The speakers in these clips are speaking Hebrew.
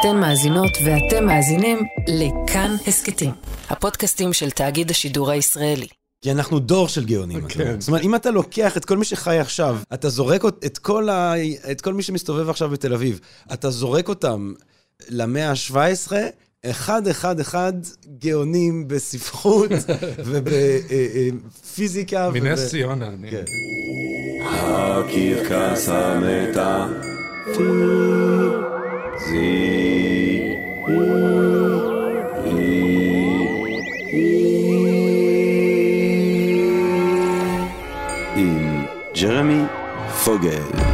אתן מאזינות ואתם מאזינים לכאן הסכתים, הפודקאסטים של תאגיד השידור הישראלי. כי אנחנו דור של גאונים. כן. זאת אומרת, אם אתה לוקח את כל מי שחי עכשיו, אתה זורק את כל, ה... את כל מי שמסתובב עכשיו בתל אביב, אתה זורק אותם למאה ה-17, אחד, אחד, אחד גאונים בספרות ובפיזיקה. מנס ציונה. אני- כן. הקרקס המתה עם ג'רמי פוגל.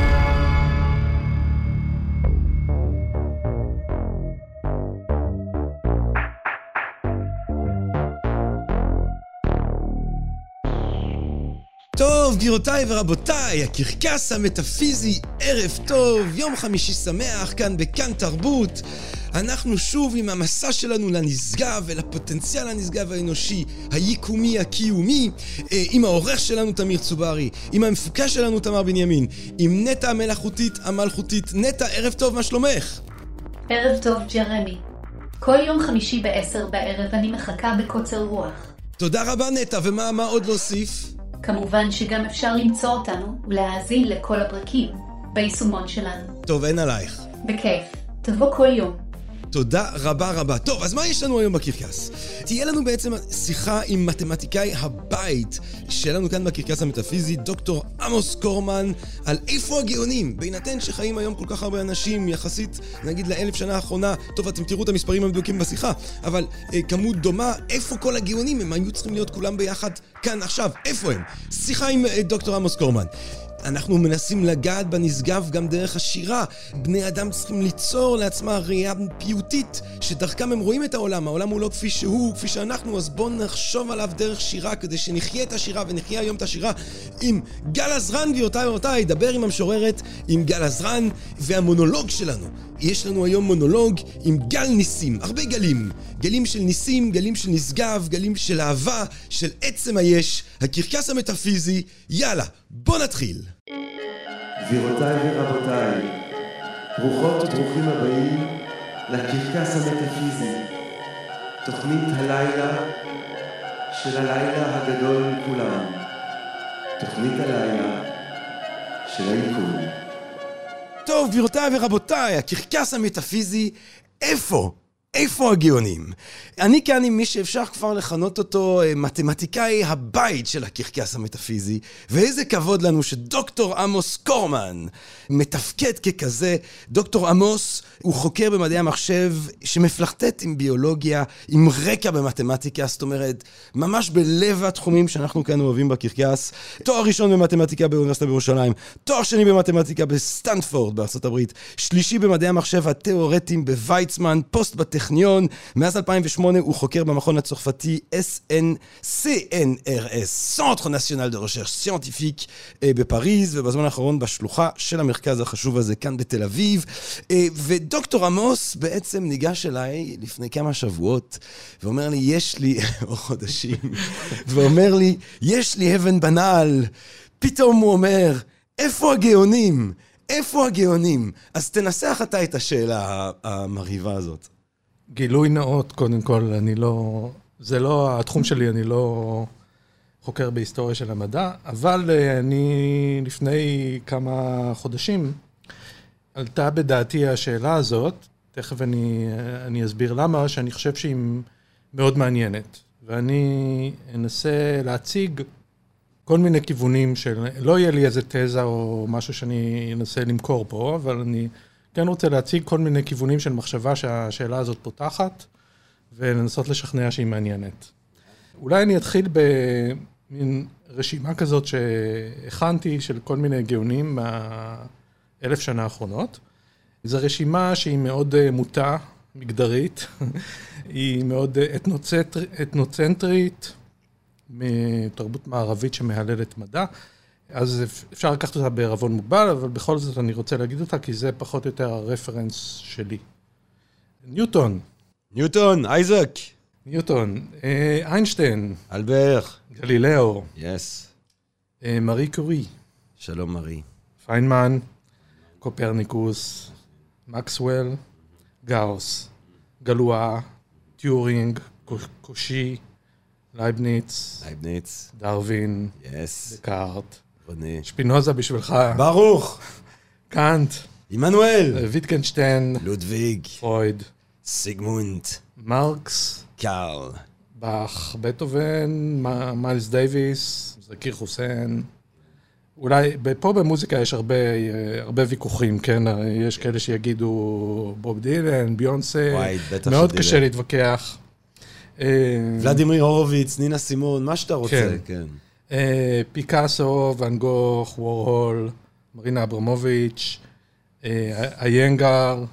גבירותיי ורבותיי, הקרקס המטאפיזי, ערב טוב, יום חמישי שמח, כאן בכאן תרבות. אנחנו שוב עם המסע שלנו לנשגב ולפוטנציאל הנשגב האנושי, היקומי, הקיומי, אה, עם העורך שלנו תמיר צוברי, עם המפוקש שלנו תמר בנימין, עם נטע המלאכותית המלכותית. נטע, ערב טוב, מה שלומך? ערב טוב, ג'רמי. כל יום חמישי בעשר בערב אני מחכה בקוצר רוח. תודה רבה נטע, ומה מה עוד להוסיף? כמובן שגם אפשר למצוא אותנו ולהאזין לכל הפרקים ביישומון שלנו. טוב, אין עלייך. בכיף. תבוא כל יום. תודה רבה רבה. טוב, אז מה יש לנו היום בקרקס? תהיה לנו בעצם שיחה עם מתמטיקאי הבית שלנו כאן בקרקס המטאפיזי, דוקטור עמוס קורמן, על איפה הגאונים, בהינתן שחיים היום כל כך הרבה אנשים, יחסית, נגיד, לאלף שנה האחרונה, טוב, אתם תראו את המספרים המדויקים בשיחה, אבל אה, כמות דומה, איפה כל הגאונים? הם היו צריכים להיות כולם ביחד כאן עכשיו, איפה הם? שיחה עם אה, דוקטור עמוס קורמן. אנחנו מנסים לגעת בנשגב גם דרך השירה. בני אדם צריכים ליצור לעצמם ראייה פיוטית, שדרכם הם רואים את העולם. העולם הוא לא כפי שהוא, כפי שאנחנו, אז בואו נחשוב עליו דרך שירה, כדי שנחיה את השירה ונחיה היום את השירה עם גל עזרן, גבירותיי ורבותיי, דבר עם המשוררת, עם גל עזרן, והמונולוג שלנו. יש לנו היום מונולוג עם גל ניסים, הרבה גלים. גלים של ניסים, גלים של נשגב, גלים של אהבה, של עצם היש, הקרקס המטאפיזי. יאללה, בוא נתחיל. גבירותיי ורבותיי, ברוכות וברוכים הבאים לקרקס המטאפיזי, תוכנית הלילה של הלילה הגדול מכולם, תוכנית הלילה של היקום. טוב, גבירותיי ורבותיי, הקרקס המטאפיזי, איפה? איפה הגאונים? אני כאן עם מי שאפשר כבר לכנות אותו אה, מתמטיקאי הבית של הקרקס המטאפיזי, ואיזה כבוד לנו שדוקטור עמוס קורמן מתפקד ככזה. דוקטור עמוס הוא חוקר במדעי המחשב שמפלרטט עם ביולוגיה, עם רקע במתמטיקה, זאת אומרת, ממש בלב התחומים שאנחנו כאן אוהבים בקרקס. תואר ראשון במתמטיקה באוניברסיטה בירושלים, תואר שני במתמטיקה בסטנפורד העברית, שלישי במדעי המחשב התיאורטיים בוויצמן, פוסט בטכניון, מאז 2008 הוא חוקר במכון הצרפתי CNRS, Centre National de Recherche Scientifique אה, בפריז, ובזמן האחרון בשלוחה של המרכז החשוב הזה כאן בתל אביב. אה, ודוקטור עמוס בעצם ניגש אליי לפני כמה שבועות, ואומר לי, יש לי, או חודשים, ואומר לי, יש לי אבן בנעל. פתאום הוא אומר, איפה הגאונים? איפה הגאונים? אז תנסח אתה את השאלה המרהיבה הזאת. גילוי נאות, קודם כל, אני לא... זה לא התחום שלי, אני לא חוקר בהיסטוריה של המדע, אבל אה, אני לפני כמה חודשים עלתה בדעתי השאלה הזאת, תכף אני, אה, אני אסביר למה, שאני חושב שהיא מאוד מעניינת. ואני אנסה להציג כל מיני כיוונים של... לא יהיה לי איזה תזה או משהו שאני אנסה למכור פה, אבל אני כן רוצה להציג כל מיני כיוונים של מחשבה שהשאלה הזאת פותחת, ולנסות לשכנע שהיא מעניינת. אולי אני אתחיל במין רשימה כזאת שהכנתי של כל מיני גאונים מהאלף שנה האחרונות. זו רשימה שהיא מאוד אה, מוטה, מגדרית, היא מאוד אה, אתנוצנטר, אתנוצנטרית, מתרבות מערבית שמהללת מדע. אז אפשר לקחת אותה בערבון מוגבל, אבל בכל זאת אני רוצה להגיד אותה, כי זה פחות או יותר הרפרנס שלי. ניוטון, ניוטון, אייזק, ניוטון, אה, איינשטיין, אלברט, גלילאו, yes. אה, מארי קירי, שלום מרי. פיינמן, קופרניקוס, מקסוול, גאוס, גלואה, טיורינג, קו- קושי, לייבניץ, לייבניץ, דרווין, yes, דקארט, רוני. שפינוזה בשבילך, ברוך! קאנט, עמנואל! ויטגנשטיין, לודוויג, פרויד, סיגמונד, מרקס, קארל. באך, בטהובן, מיילס דייוויס, זקיר חוסיין. אולי, פה במוזיקה יש הרבה, אה, הרבה ויכוחים, כן? הרי יש כאלה שיגידו בוב דילן, ביונסה, וואי, בטח מאוד שדילן. קשה להתווכח. אה, ולדימיר הורוביץ, נינה סימון, מה שאתה רוצה, כן. כן. אה, פיקאסו, ואן גוך, וורהול, מרינה אברמוביץ', אה, איינגר,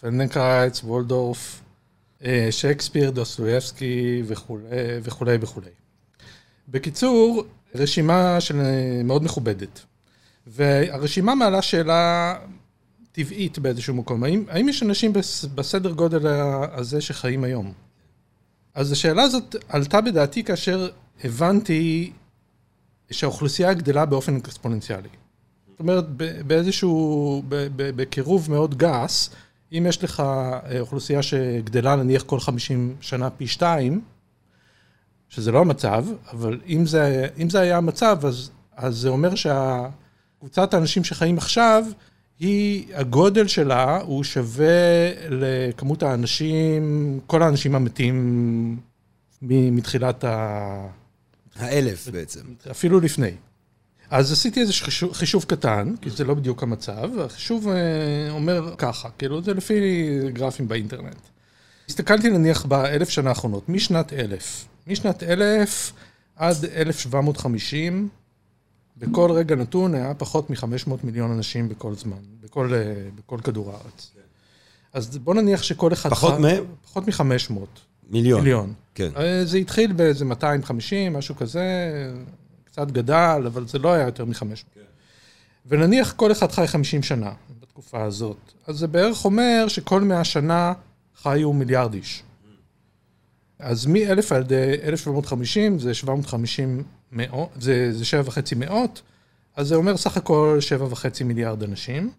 פלדנקרייז, וולדורף, אה, שייקספיר, דוסטויבסקי וכולי וכולי. בקיצור, רשימה של, מאוד מכובדת. והרשימה מעלה שאלה טבעית באיזשהו מקום. האם, האם יש אנשים בס, בסדר גודל הזה שחיים היום? אז השאלה הזאת עלתה בדעתי כאשר הבנתי שהאוכלוסייה גדלה באופן אקספוננציאלי. זאת אומרת, באיזשהו, בקירוב מאוד גס, אם יש לך אה, אוכלוסייה שגדלה נניח כל 50 שנה פי שתיים, שזה לא המצב, אבל אם זה, אם זה היה המצב, אז, אז זה אומר שהקבוצת האנשים שחיים עכשיו, היא, הגודל שלה הוא שווה לכמות האנשים, כל האנשים המתים מתחילת ה... האלף בעצם. אפילו לפני. אז עשיתי איזה חישוב, חישוב קטן, כי זה לא בדיוק המצב, והחישוב אה, אומר ככה, כאילו זה לפי גרפים באינטרנט. הסתכלתי נניח באלף שנה האחרונות, משנת אלף, משנת אלף עד 1750, בכל רגע נתון היה פחות מ-500 מיליון אנשים בכל זמן, בכל, אה, בכל כדור הארץ. אז בוא נניח שכל אחד... פחות מהם? פחות מ-500 מיליון. מיליון. כן. אה, זה התחיל באיזה 250, משהו כזה, קצת גדל, אבל זה לא היה יותר מ-500. ונניח כל אחד חי 50 שנה בתקופה הזאת, אז זה בערך אומר שכל 100 שנה חיו מיליארד איש. אז מ-1000 עד אה, 1750 זה 750 מאות, זה, זה 7.5 מאות, אז זה אומר סך הכל 7.5 מיליארד אנשים.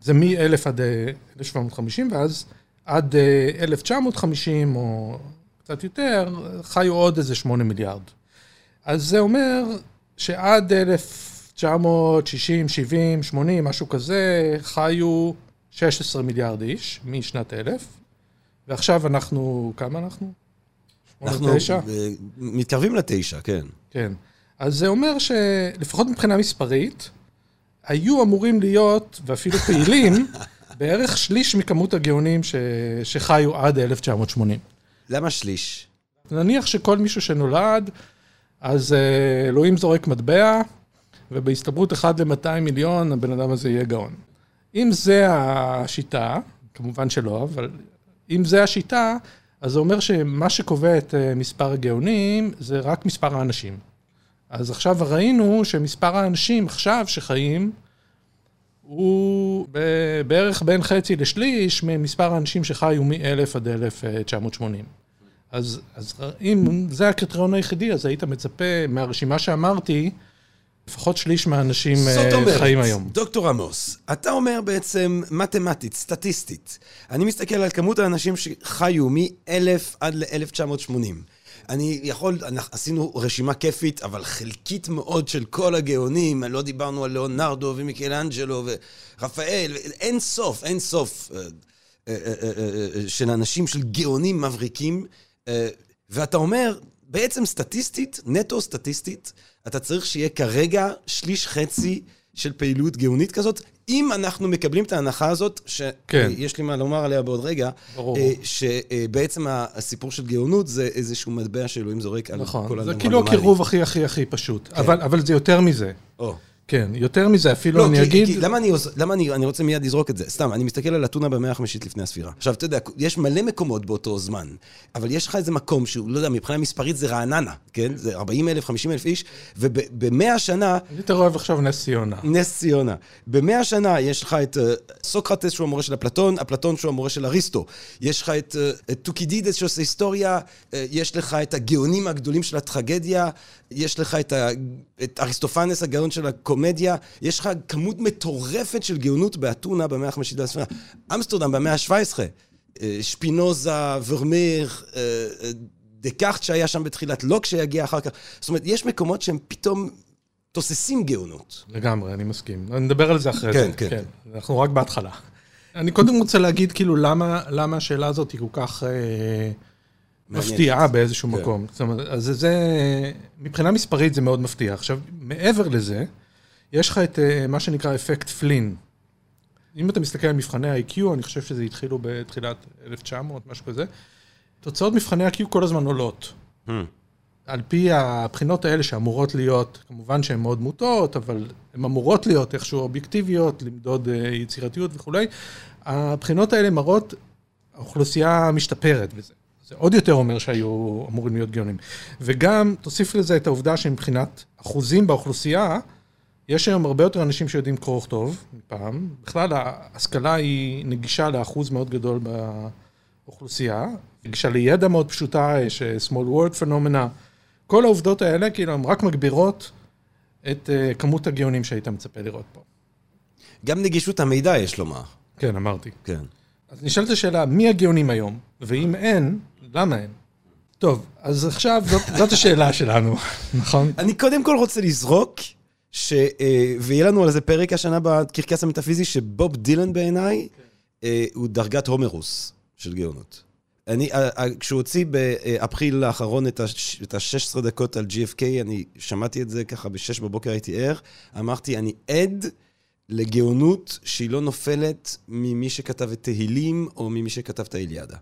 זה מ-1000 עד אה, 1750, ואז עד אה, 1950 או קצת יותר, חיו עוד איזה 8 מיליארד. אז זה אומר שעד 1960, 70, 80, משהו כזה, חיו 16 מיליארד איש משנת 1000, ועכשיו אנחנו, כמה אנחנו? אנחנו תשע? מתקרבים לתשע, כן. כן. אז זה אומר שלפחות מבחינה מספרית, היו אמורים להיות, ואפילו פעילים, בערך שליש מכמות הגאונים ש... שחיו עד 1980. למה שליש? נניח שכל מישהו שנולד, אז אה, אלוהים זורק מטבע, ובהסתברות 1 ל-200 מיליון, הבן אדם הזה יהיה גאון. אם זה השיטה, כמובן שלא, אבל אם זה השיטה, אז זה אומר שמה שקובע את אה, מספר הגאונים זה רק מספר האנשים. אז עכשיו ראינו שמספר האנשים עכשיו שחיים, הוא בערך בין חצי לשליש ממספר האנשים שחיו מ-1000 עד 1980. אז, אז אם זה הקריטריון היחידי, אז היית מצפה מהרשימה שאמרתי, לפחות שליש מהאנשים זאת אה, אומרת, חיים היום. דוקטור עמוס, אתה אומר בעצם מתמטית, סטטיסטית, אני מסתכל על כמות האנשים שחיו מ-1000 עד ל-1980. אני יכול, אנחנו עשינו רשימה כיפית, אבל חלקית מאוד של כל הגאונים, לא דיברנו על ליאונרדו ומיקלאנג'לו ורפאל, אין סוף, אין סוף אה, אה, אה, של אנשים, של גאונים מבריקים, ואתה אומר, בעצם סטטיסטית, נטו סטטיסטית, אתה צריך שיהיה כרגע שליש חצי של פעילות גאונית כזאת, אם אנחנו מקבלים את ההנחה הזאת, כן. שיש לי מה לומר עליה בעוד רגע, ברור. אה, שבעצם הסיפור של גאונות זה איזשהו מטבע שאלוהים זורק על נכון, כל זה האדם כאילו רנדומלי. הקירוב הכי הכי הכי פשוט. אבל, אבל זה יותר מזה. או. כן, יותר מזה, אפילו לא, אני כי, אגיד... כי למה, אני, למה אני, אני רוצה מיד לזרוק את זה? סתם, אני מסתכל על אתונה במאה החמישית לפני הספירה. עכשיו, אתה יודע, יש מלא מקומות באותו זמן, אבל יש לך איזה מקום שהוא, לא יודע, מבחינה מספרית זה רעננה, כן? זה 40 אלף, 50 אלף איש, ובמאה שנה, אני יותר אוהב עכשיו נס ציונה. נס ציונה. במאה שנה יש לך את אה, סוקרטס שהוא המורה של אפלטון, אפלטון שהוא המורה של אריסטו. יש לך את, אה, את טוקידידס שעושה היסטוריה, אה, יש לך את הגאונים הגדולים של הטרגדיה, יש לך את, את אריסטופנס הגאון של הקומדיה, יש לך כמות מטורפת של גאונות באתונה במאה החמישית לספירה. אמסטרדם במאה ה-17. אה, שפינוזה, ורמיר, אה, אה, דקארט שהיה שם בתחילת, לוק שיגיע אחר כך. זאת אומרת, יש מקומות שהם פתאום תוססים גאונות. לגמרי, אני מסכים. נדבר על זה אחרי כן, זה. כן. אנחנו רק בהתחלה. אני קודם רוצה להגיד, כאילו, למה, למה השאלה הזאת היא כל כך אה. מפתיעה באיזשהו כן. מקום. זאת אומרת, אז זה, זה, מבחינה מספרית זה מאוד מפתיע. עכשיו, מעבר לזה, יש לך את אה, מה שנקרא אפקט פלין. אם אתה מסתכל על מבחני ה-IQ, אני חושב שזה התחילו בתחילת 1900, משהו כזה, תוצאות מבחני ה-IQ כל הזמן עולות. Hmm. על פי הבחינות האלה שאמורות להיות, כמובן שהן מאוד מוטות, אבל הן אמורות להיות איכשהו אובייקטיביות, למדוד אה, יצירתיות וכולי, הבחינות האלה מראות, האוכלוסייה משתפרת בזה. זה עוד יותר אומר שהיו אמורים להיות גאונים. וגם, תוסיף לזה את העובדה שמבחינת אחוזים באוכלוסייה, יש היום הרבה יותר אנשים שיודעים קרוא וכתוב מפעם. בכלל, ההשכלה היא נגישה לאחוז מאוד גדול באוכלוסייה. נגישה לידע מאוד פשוטה, יש אה, small word phenomena. כל העובדות האלה, כאילו, הן רק מגבירות את אה, כמות הגאונים שהיית מצפה לראות פה. גם נגישות המידע, יש לומר. כן, אמרתי. כן. אז נשאלת השאלה, מי הגאונים היום? ואם אין, למה אין? טוב, אז עכשיו זאת, זאת השאלה שלנו, נכון? אני קודם כל רוצה לזרוק, ש... אה, ויהיה לנו על זה פרק השנה בקרקס המטאפיזי, שבוב דילן בעיניי אה, הוא דרגת הומרוס של גאונות. אני, אה, כשהוא הוציא באפריל האחרון את ה- את ה-16 דקות על GFK, אני שמעתי את זה ככה ב-6 בבוקר הייתי ער, אמרתי, אני עד לגאונות שהיא לא נופלת ממי שכתב את תהילים או ממי שכתב את האיליאדה.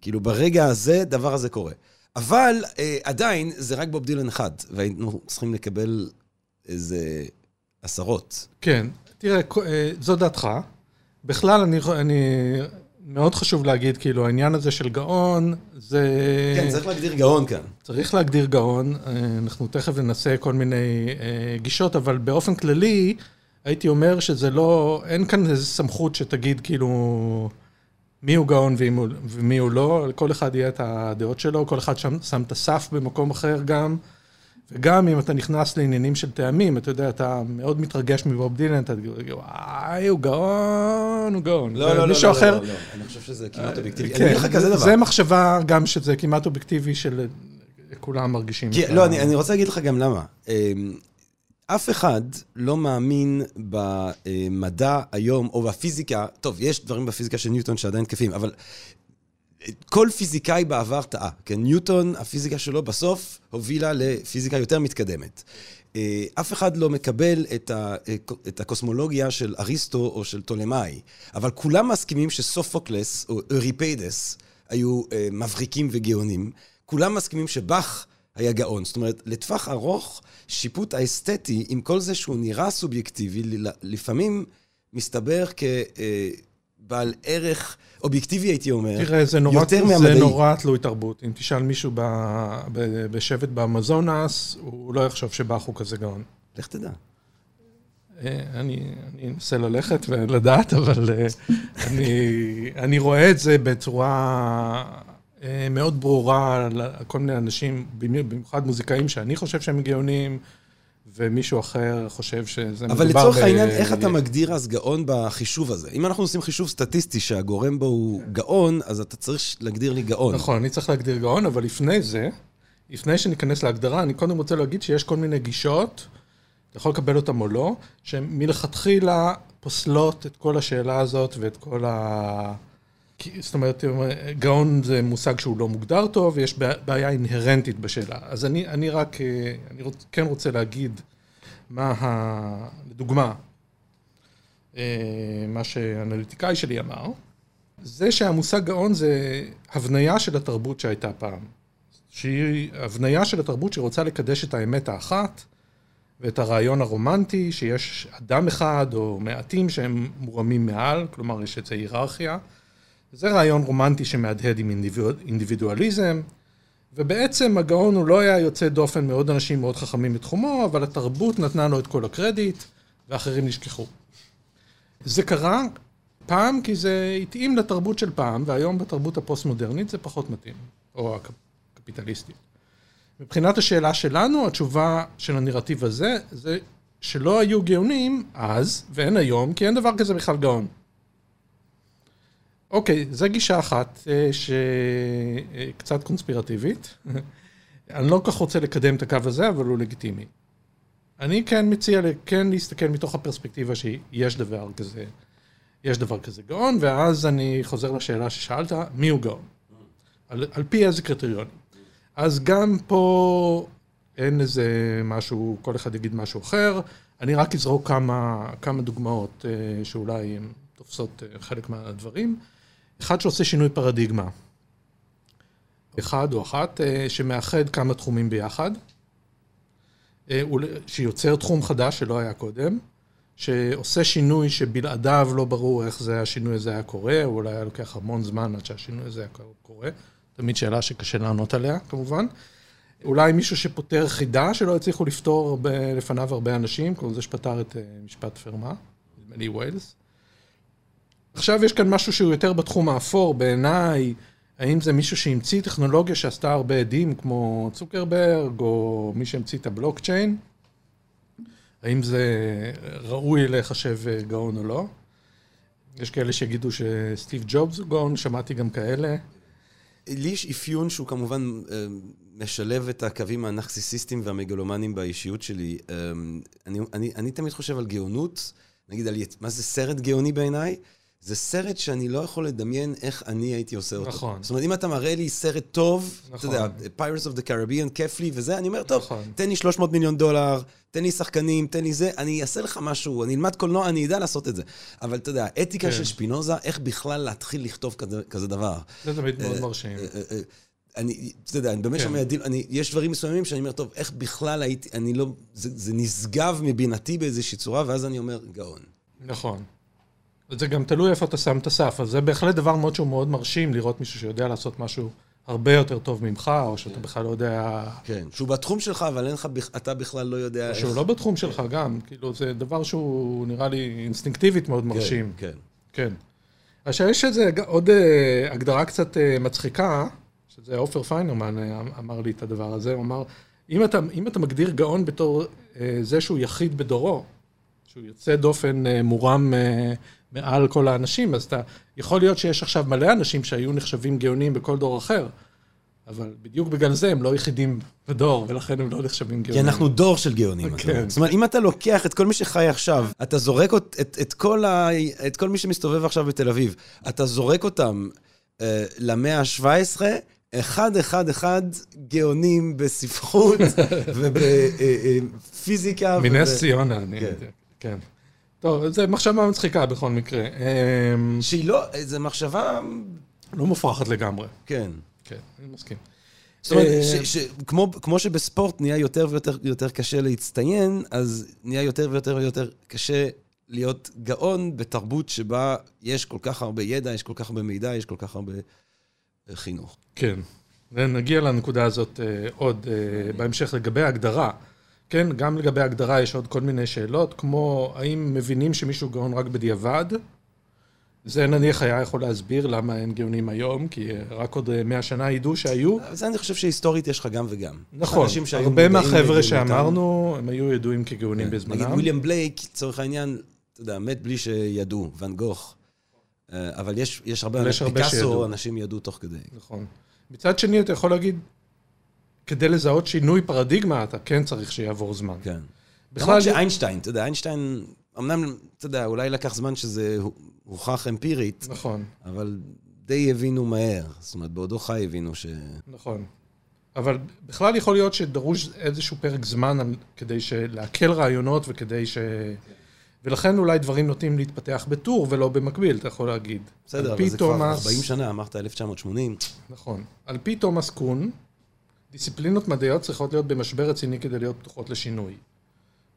כאילו, ברגע הזה, דבר הזה קורה. אבל אה, עדיין, זה רק בוב דילן אחד, והיינו צריכים לקבל איזה עשרות. כן, תראה, אה, זו דעתך. בכלל, אני, אני, מאוד חשוב להגיד, כאילו, העניין הזה של גאון, זה... כן, צריך להגדיר גאון כאן. צריך להגדיר גאון, אה, אנחנו תכף ננסה כל מיני אה, גישות, אבל באופן כללי, הייתי אומר שזה לא, אין כאן איזו סמכות שתגיד כאילו מי הוא גאון ומי הוא לא, כל אחד יהיה את הדעות שלו, כל אחד שם, שם את הסף במקום אחר גם, וגם אם אתה נכנס לעניינים של טעמים, אתה יודע, אתה מאוד מתרגש מבוב דילן, אתה תגיד, וואי, הוא גאון, הוא גאון. לא, לא, לא, ומישהו לא, אחר, לא, לא, אני חושב שזה כמעט אובייקטיבי. אני כן, אגיד לך כזה דבר. זה מחשבה גם שזה כמעט אובייקטיבי של כולם מרגישים. את לא, אני, אני רוצה להגיד לך גם למה. אמ, אף אחד לא מאמין במדע היום, או בפיזיקה, טוב, יש דברים בפיזיקה של ניוטון שעדיין תקפים, אבל כל פיזיקאי בעבר טעה. כן, ניוטון, הפיזיקה שלו בסוף הובילה לפיזיקה יותר מתקדמת. אה, אף אחד לא מקבל את, ה, את הקוסמולוגיה של אריסטו או של תלמי, אבל כולם מסכימים שסופוקלס או אוריפיידס היו אה, מבריקים וגאונים. כולם מסכימים שבאך היה גאון. זאת אומרת, לטווח ארוך, שיפוט האסתטי, עם כל זה שהוא נראה סובייקטיבי, לפעמים מסתבר כבעל ערך אובייקטיבי, הייתי אומר, תראה, זה נורא, יותר זה מהמדעי. נורא תלוי תרבות. אם תשאל מישהו ב, ב, בשבט באמזונס, הוא לא יחשוב שבאך הוא כזה גאון. לך תדע. אה, אני, אני אנסה ללכת ולדעת, אבל אה, אני, אני רואה את זה בצורה אה, מאוד ברורה לכל מיני אנשים, במי- במיוחד מוזיקאים שאני חושב שהם גאונים, ומישהו אחר חושב שזה מדובר אבל לצורך ב- העניין, איך אתה מגדיר אז גאון בחישוב הזה? אם אנחנו עושים חישוב סטטיסטי שהגורם בו הוא גאון, אז אתה צריך להגדיר לי גאון. נכון, אני צריך להגדיר גאון, אבל לפני זה, לפני שניכנס להגדרה, אני קודם רוצה להגיד שיש כל מיני גישות, אתה יכול לקבל אותן או לא, שהן מלכתחילה פוסלות את כל השאלה הזאת ואת כל ה... זאת אומרת, גאון זה מושג שהוא לא מוגדר טוב, ויש בעיה אינהרנטית בשאלה. אז אני, אני רק, אה, אני רוצ, כן רוצה להגיד מה ה... לדוגמה, אה, מה שהאנליטיקאי שלי אמר, זה שהמושג גאון זה הבניה של התרבות שהייתה פעם. שהיא הבניה של התרבות שרוצה לקדש את האמת האחת ואת הרעיון הרומנטי, שיש אדם אחד או מעטים שהם מורמים מעל, כלומר יש איזו היררכיה. זה רעיון רומנטי שמהדהד עם אינדיבידואל, אינדיבידואליזם, ובעצם הגאון הוא לא היה יוצא דופן מאוד אנשים מאוד חכמים בתחומו, אבל התרבות נתנה לו את כל הקרדיט, ואחרים נשכחו. זה קרה פעם כי זה התאים לתרבות של פעם, והיום בתרבות הפוסט-מודרנית זה פחות מתאים, או הקפיטליסטית. מבחינת השאלה שלנו, התשובה של הנרטיב הזה, זה שלא היו גאונים אז, ואין היום, כי אין דבר כזה בכלל גאון. אוקיי, זו גישה אחת אה, שקצת קונספירטיבית. אני לא כל כך רוצה לקדם את הקו הזה, אבל הוא לגיטימי. אני כן מציע כן להסתכל מתוך הפרספקטיבה שיש דבר כזה, יש דבר כזה גאון, ואז אני חוזר לשאלה ששאלת, מי הוא גאון? על, על פי איזה קריטריונים. אז גם פה אין איזה משהו, כל אחד יגיד משהו אחר. אני רק אזרוק כמה, כמה דוגמאות אה, שאולי הן תופסות אה, חלק מהדברים. אחד שעושה שינוי פרדיגמה. אחד או אחת אה, שמאחד כמה תחומים ביחד. שיוצר תחום חדש שלא היה קודם. שעושה שינוי שבלעדיו לא ברור איך זה השינוי הזה היה קורה, או אולי היה לוקח המון זמן עד שהשינוי הזה היה קורה. תמיד שאלה שקשה לענות עליה, כמובן. אולי מישהו שפותר חידה שלא הצליחו לפתור לפניו הרבה אנשים, כמו זה שפתר את אה, משפט פרמה, נדמה לי ווילס. עכשיו יש כאן משהו שהוא יותר בתחום האפור, בעיניי, האם זה מישהו שהמציא טכנולוגיה שעשתה הרבה עדים, כמו צוקרברג, או מי שהמציא את הבלוקצ'יין? האם זה ראוי להיחשב אה, גאון או לא? יש כאלה שיגידו שסטיב ג'ובס הוא גאון, שמעתי גם כאלה. לי יש אפיון שהוא כמובן אה, משלב את הקווים הנרקסיסיסטיים והמגלומנים באישיות שלי. אה, אני, אני, אני תמיד חושב על גאונות, נגיד על מה זה סרט גאוני בעיניי? זה סרט שאני לא יכול לדמיין איך אני הייתי עושה אותו. נכון. זאת אומרת, אם אתה מראה לי סרט טוב, נכון. אתה יודע, Pirates of the Caribbean, כיף לי וזה, אני אומר, טוב, נכון. תן לי 300 מיליון דולר, תן לי שחקנים, תן לי זה, אני אעשה לך משהו, אני אלמד קולנוע, אני אדע לעשות את זה. אבל אתה יודע, אתיקה כן. של שפינוזה, איך בכלל להתחיל לכתוב כזה, כזה דבר. זה תמיד מאוד אה, מרשים. אה, אה, אני, אתה יודע, אני באמת כן. שומע דילן, אני, יש דברים מסוימים שאני אומר, טוב, איך בכלל הייתי, אני לא, זה, זה נשגב מבינתי באיזושהי צורה, ואז אני אומר, גאון. נכון. זה גם תלוי איפה אתה שם את הסף, אז זה בהחלט דבר מאוד שהוא מאוד מרשים לראות מישהו שיודע לעשות משהו הרבה יותר טוב ממך, או שאתה בכלל לא יודע... כן. שהוא בתחום שלך, אבל אין לך, אתה בכלל לא יודע איך... שהוא לא בתחום שלך גם, כאילו זה דבר שהוא נראה לי אינסטינקטיבית מאוד מרשים. כן, כן. עכשיו יש איזה עוד אה, הגדרה קצת אה, מצחיקה, שזה עופר פיינרמן אה, אמר לי את הדבר הזה, הוא אמר, אם אתה, אם אתה מגדיר גאון בתור אה, זה שהוא יחיד בדורו, שהוא יוצא דופן אה, מורם אה, מעל כל האנשים, אז אתה, יכול להיות שיש עכשיו מלא אנשים שהיו נחשבים גאונים בכל דור אחר, אבל בדיוק בגלל זה הם לא יחידים בדור, ולכן הם לא נחשבים כי גאונים. אנחנו דור של גאונים. אתה כן. זאת אומרת, אם אתה לוקח את כל מי שחי עכשיו, אתה זורק את, את, את, כל, ה, את כל מי שמסתובב עכשיו בתל אביב, אתה זורק אותם אה, למאה ה-17, אחד, אחד, אחד, גאונים בספרות ובפיזיקה. מנס ציונה, אני כן. טוב, זו מחשבה מצחיקה בכל מקרה. אמ, שהיא לא, זו מחשבה, לא מופרכת לגמרי. כן. כן, אני מסכים. זאת אומרת, אה, כמו, כמו שבספורט נהיה יותר ויותר יותר קשה להצטיין, אז נהיה יותר ויותר ויותר קשה להיות גאון בתרבות שבה יש כל כך הרבה ידע, יש כל כך הרבה מידע, יש כל כך הרבה אה, חינוך. כן. ונגיע לנקודה הזאת אה, עוד בהמשך לגבי ההגדרה. כן, גם לגבי ההגדרה יש עוד כל מיני שאלות, כמו האם מבינים שמישהו גאון רק בדיעבד? זה נניח היה יכול להסביר למה אין גאונים היום, כי רק עוד אה, 100 שנה ידעו שהיו. זה אני חושב שהיסטורית יש לך גם וגם. נכון, הרבה מהחבר'ה. שאמרנו, הם היו ידועים כגאונים כן. בזמנם. נגיד וויליאם בלייק, לצורך העניין, אתה יודע, מת בלי שידעו, ואן גוך. אה, אבל יש, יש הרבה, יש הרבה פיקאסו, שידעו. אנשים ידעו תוך כדי. נכון. מצד שני, אתה יכול להגיד, כדי לזהות שינוי פרדיגמה, אתה כן צריך שיעבור זמן. כן. בכלל, למרות שאיינשטיין, אתה יודע, איינשטיין, אמנם, אתה יודע, אולי לקח זמן שזה הוכח אמפירית, נכון, אבל די הבינו מהר. זאת אומרת, בעודו חי הבינו ש... נכון. אבל בכלל יכול להיות שדרוש איזשהו פרק זמן על- כדי לעכל רעיונות וכדי ש... ולכן אולי דברים נוטים להתפתח בטור ולא במקביל, אתה יכול להגיד. בסדר, אבל זה כבר תומאס- 40 שנה, אמרת 1980. נכון. על פי תומאס קון, דיסציפלינות מדעיות צריכות להיות במשבר רציני כדי להיות פתוחות לשינוי.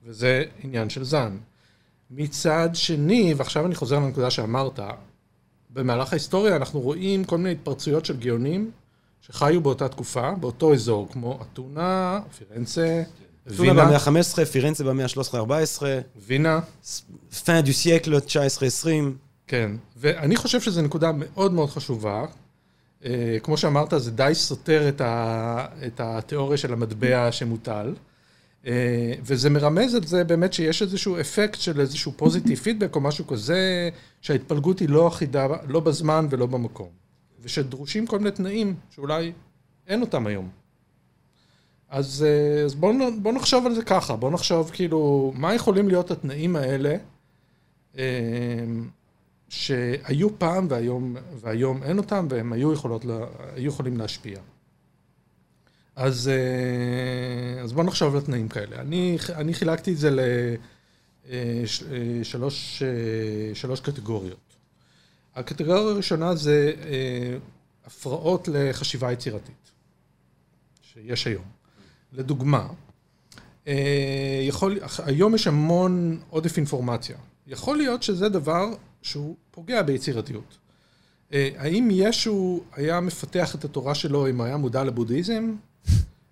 וזה עניין של זן. מצד שני, ועכשיו אני חוזר לנקודה שאמרת, במהלך ההיסטוריה אנחנו רואים כל מיני התפרצויות של גאונים שחיו באותה תקופה, באותו אזור, כמו אתונה, פירנצה, אתונה וינה, במאה ה-15, פירנצה במאה ה-13-14, וינה, fin du siècle 19-20. כן. ואני חושב שזו נקודה מאוד מאוד חשובה. אה, כמו שאמרת, זה די סותר את, ה, את התיאוריה של המטבע שמוטל. אה, וזה מרמז על זה באמת שיש איזשהו אפקט של איזשהו פוזיטיב פידבק או משהו כזה, שההתפלגות היא לא אחידה, לא בזמן ולא במקום. ושדרושים כל מיני תנאים שאולי אין אותם היום. אז, אה, אז בואו בוא נחשוב על זה ככה, בואו נחשוב כאילו, מה יכולים להיות התנאים האלה אה, שהיו פעם והיום, והיום אין אותם, והם היו, יכולות, היו יכולים להשפיע. אז, אה, אז בואו נחשוב על תנאים כאלה. אני, אני חילקתי את זה לשלוש שלוש קטגוריות. הקטגוריה הראשונה זה אה, הפרעות לחשיבה יצירתית, שיש היום. לדוגמה, אה, יכול, היום יש המון עודף אינפורמציה. יכול להיות שזה דבר שהוא פוגע ביצירתיות. אה, האם ישו היה מפתח את התורה שלו אם היה מודע לבודהיזם?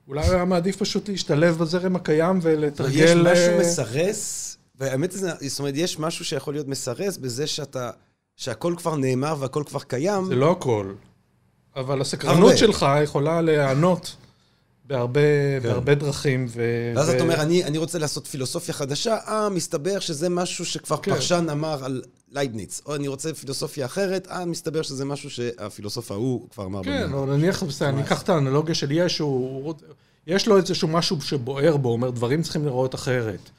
אולי הוא היה מעדיף פשוט להשתלב בזרם הקיים ולתרגל... יש משהו אה, מסרס, והאמת זה, זאת אומרת, יש משהו שיכול להיות מסרס בזה שאתה, שהכל כבר נאמר והכל כבר קיים. זה לא הכל, אבל הסקרנות הרבה. שלך יכולה להיענות בהרבה, בהרבה דרכים. ו... כן. ואז ו- אתה אומר, אני, אני רוצה לעשות פילוסופיה חדשה, אה, מסתבר שזה משהו שכבר כן. פרשן אמר על לייבניץ. או אני רוצה פילוסופיה אחרת, אה, מסתבר שזה משהו שהפילוסוף ההוא כבר אמר. כן. או נניח, בסדר, אני אקח את האנלוגיה של ישו, יש לו איזשהו משהו שבוער בו, אומר, דברים צריכים לראות אחרת.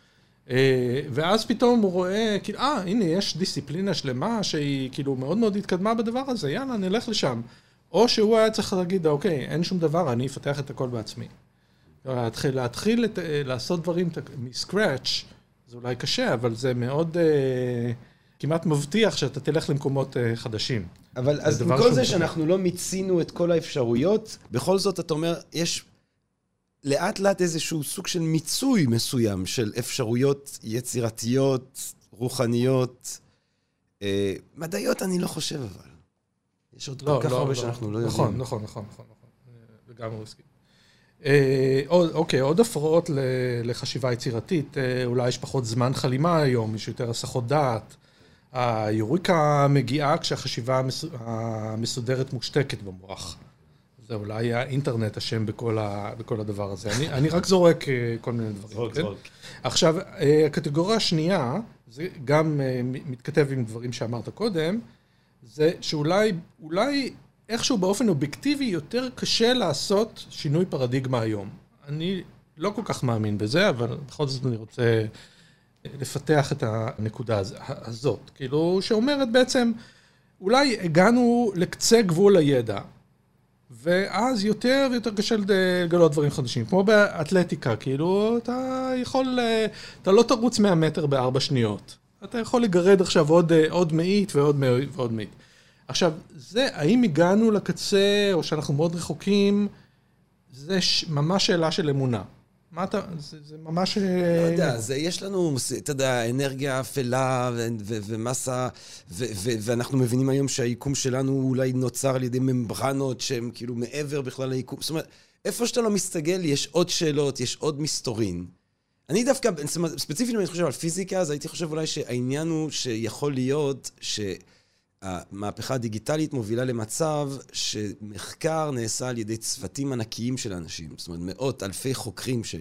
אה, ואז פתאום הוא רואה, כאילו, אה, הנה, יש דיסציפלינה שלמה שהיא כאילו מאוד מאוד התקדמה בדבר הזה, יאללה, נלך לשם. או שהוא היה צריך להגיד, אוקיי, אין שום דבר, אני אפתח את הכל בעצמי. להתחיל, להתחיל את, אה, לעשות דברים מסקראץ', זה אולי קשה, אבל זה מאוד אה, כמעט מבטיח שאתה תלך למקומות אה, חדשים. אבל אז עם כל זה. שאנחנו לא מיצינו את כל האפשרויות, בכל זאת אתה אומר, יש לאט לאט איזשהו סוג של מיצוי מסוים של אפשרויות יצירתיות, רוחניות. אה, מדעיות אני לא חושב אבל. יש עוד כל כך הרבה שאנחנו לא יודעים. נכון, נכון, נכון, נכון, נכון. לגמרי מסכים. אה, אוקיי, עוד הפרעות לחשיבה יצירתית, אה, אולי יש פחות זמן חלימה היום, יש יותר הסחות דעת. היוריקה מגיעה כשהחשיבה המס- המסודרת מושתקת במוח. זה אולי האינטרנט אשם בכל, ה, בכל הדבר הזה. אני, אני רק זורק אה, כל מיני דברים. זרוק, כן? זרוק. עכשיו, הקטגוריה השנייה, זה גם מתכתב עם דברים שאמרת קודם, זה שאולי אולי איכשהו באופן אובייקטיבי יותר קשה לעשות שינוי פרדיגמה היום. אני לא כל כך מאמין בזה, אבל בכל זאת אני רוצה לפתח את הנקודה הז- הזאת. כאילו, שאומרת בעצם, אולי הגענו לקצה גבול הידע, ואז יותר ויותר קשה לגלות דברים חדשים. כמו באתלטיקה, כאילו, אתה יכול, אה, אתה לא תרוץ 100 מטר בארבע שניות. אתה יכול לגרד עכשיו עוד, אה, עוד מאית ועוד ועוד מאית. עכשיו, זה, האם הגענו לקצה, או שאנחנו מאוד רחוקים, זה ש, ממש שאלה של אמונה. מה אתה, זה, זה ממש... לא יודע, זה, יש לנו, אתה יודע, אנרגיה אפלה ו- ו- ומסה, ו- ו- ואנחנו מבינים היום שהיקום שלנו אולי נוצר על ידי ממברנות שהן כאילו מעבר בכלל ליקום. זאת אומרת, איפה שאתה לא מסתגל, יש עוד שאלות, יש עוד מסתורין. אני דווקא, ספציפית אם אני חושב על פיזיקה, אז הייתי חושב אולי שהעניין הוא שיכול להיות שהמהפכה הדיגיטלית מובילה למצב שמחקר נעשה על ידי צוותים ענקיים של אנשים. זאת אומרת, מאות, אלפי חוקרים ש...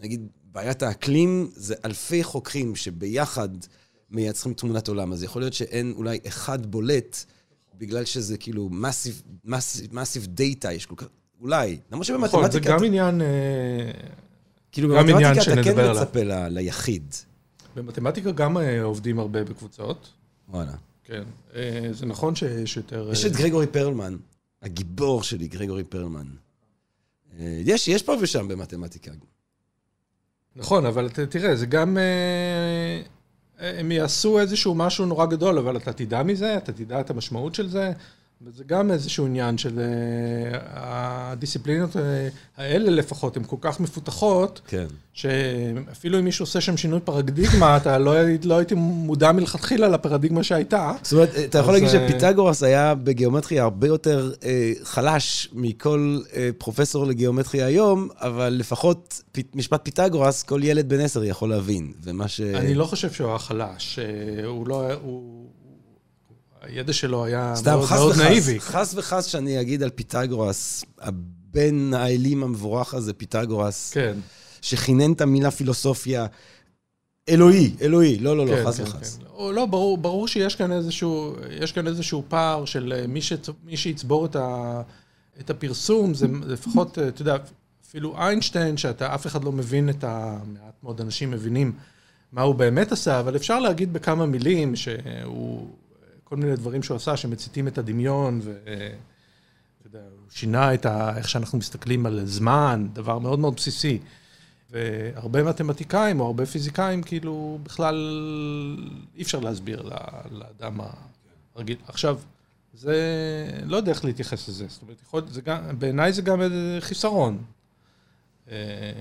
נגיד, בעיית האקלים זה אלפי חוקרים שביחד מייצרים תמונת עולם. אז יכול להיות שאין אולי אחד בולט, בגלל שזה כאילו מאסיב, דאטה, יש כל כך... אולי. למרות נכון, זה שבמתמטיקה... גם עניין... כאילו, במתמטיקה אתה כן. מצפה ל- ליחיד. במתמטיקה גם אה, עובדים הרבה בקבוצות. וואלה. כן. אה, זה נכון שיש יותר... יש אה, את גרגורי פרלמן, הגיבור שלי, גרגורי פרלמן. יש, יש פה ושם במתמטיקה. נכון, אבל תראה, זה גם... הם יעשו איזשהו משהו נורא גדול, אבל אתה תדע מזה, אתה תדע את המשמעות של זה, וזה גם איזשהו עניין של... אה, הדיסציפלינות אה, האלה לפחות, הן כל כך מפותחות, כן. שאפילו אם מישהו עושה שם שינוי פרדיגמה, אתה לא, לא הייתי מודע מלכתחילה לפרדיגמה שהייתה. זאת אומרת, אתה יכול להגיד אה, שפיתגורס היה בגיאומטריה הרבה יותר אה, חלש מכל אה, פרופסור לגיאומטריה היום, אבל לפחות פ, משפט פיתגורס, כל ילד בן עשר יכול להבין. ומה ש... אני לא חושב שהוא היה חלש, הוא לא... הוא... הידע שלו היה סתם, מאוד, חס מאוד וחס, נאיבי. חס וחס שאני אגיד על פיתגורס, הבן האלים המבורך הזה, פיתגורס, כן. שכינן את המילה פילוסופיה. אלוהי, אלוהי, לא, לא, לא, כן, חס כן, וחס. כן. או, לא, ברור, ברור שיש כאן איזשהו, יש כאן איזשהו פער של אה, מי, שצ, מי שיצבור את, ה, את הפרסום, זה לפחות, אה, אתה יודע, אפילו איינשטיין, שאתה, אף אחד לא מבין את ה... מעט מאוד אנשים מבינים מה הוא באמת עשה, אבל אפשר להגיד בכמה מילים שהוא, כל מיני דברים שהוא עשה שמציתים את הדמיון, ו... אתה יודע, הוא שינה את ה... איך שאנחנו מסתכלים על זמן, דבר מאוד מאוד בסיסי. והרבה מתמטיקאים או הרבה פיזיקאים, כאילו, בכלל אי אפשר להסביר לאדם הרגיל. עכשיו, זה, לא יודע איך להתייחס לזה. זאת אומרת, יכול, זה גם, בעיניי זה גם חיסרון. אה,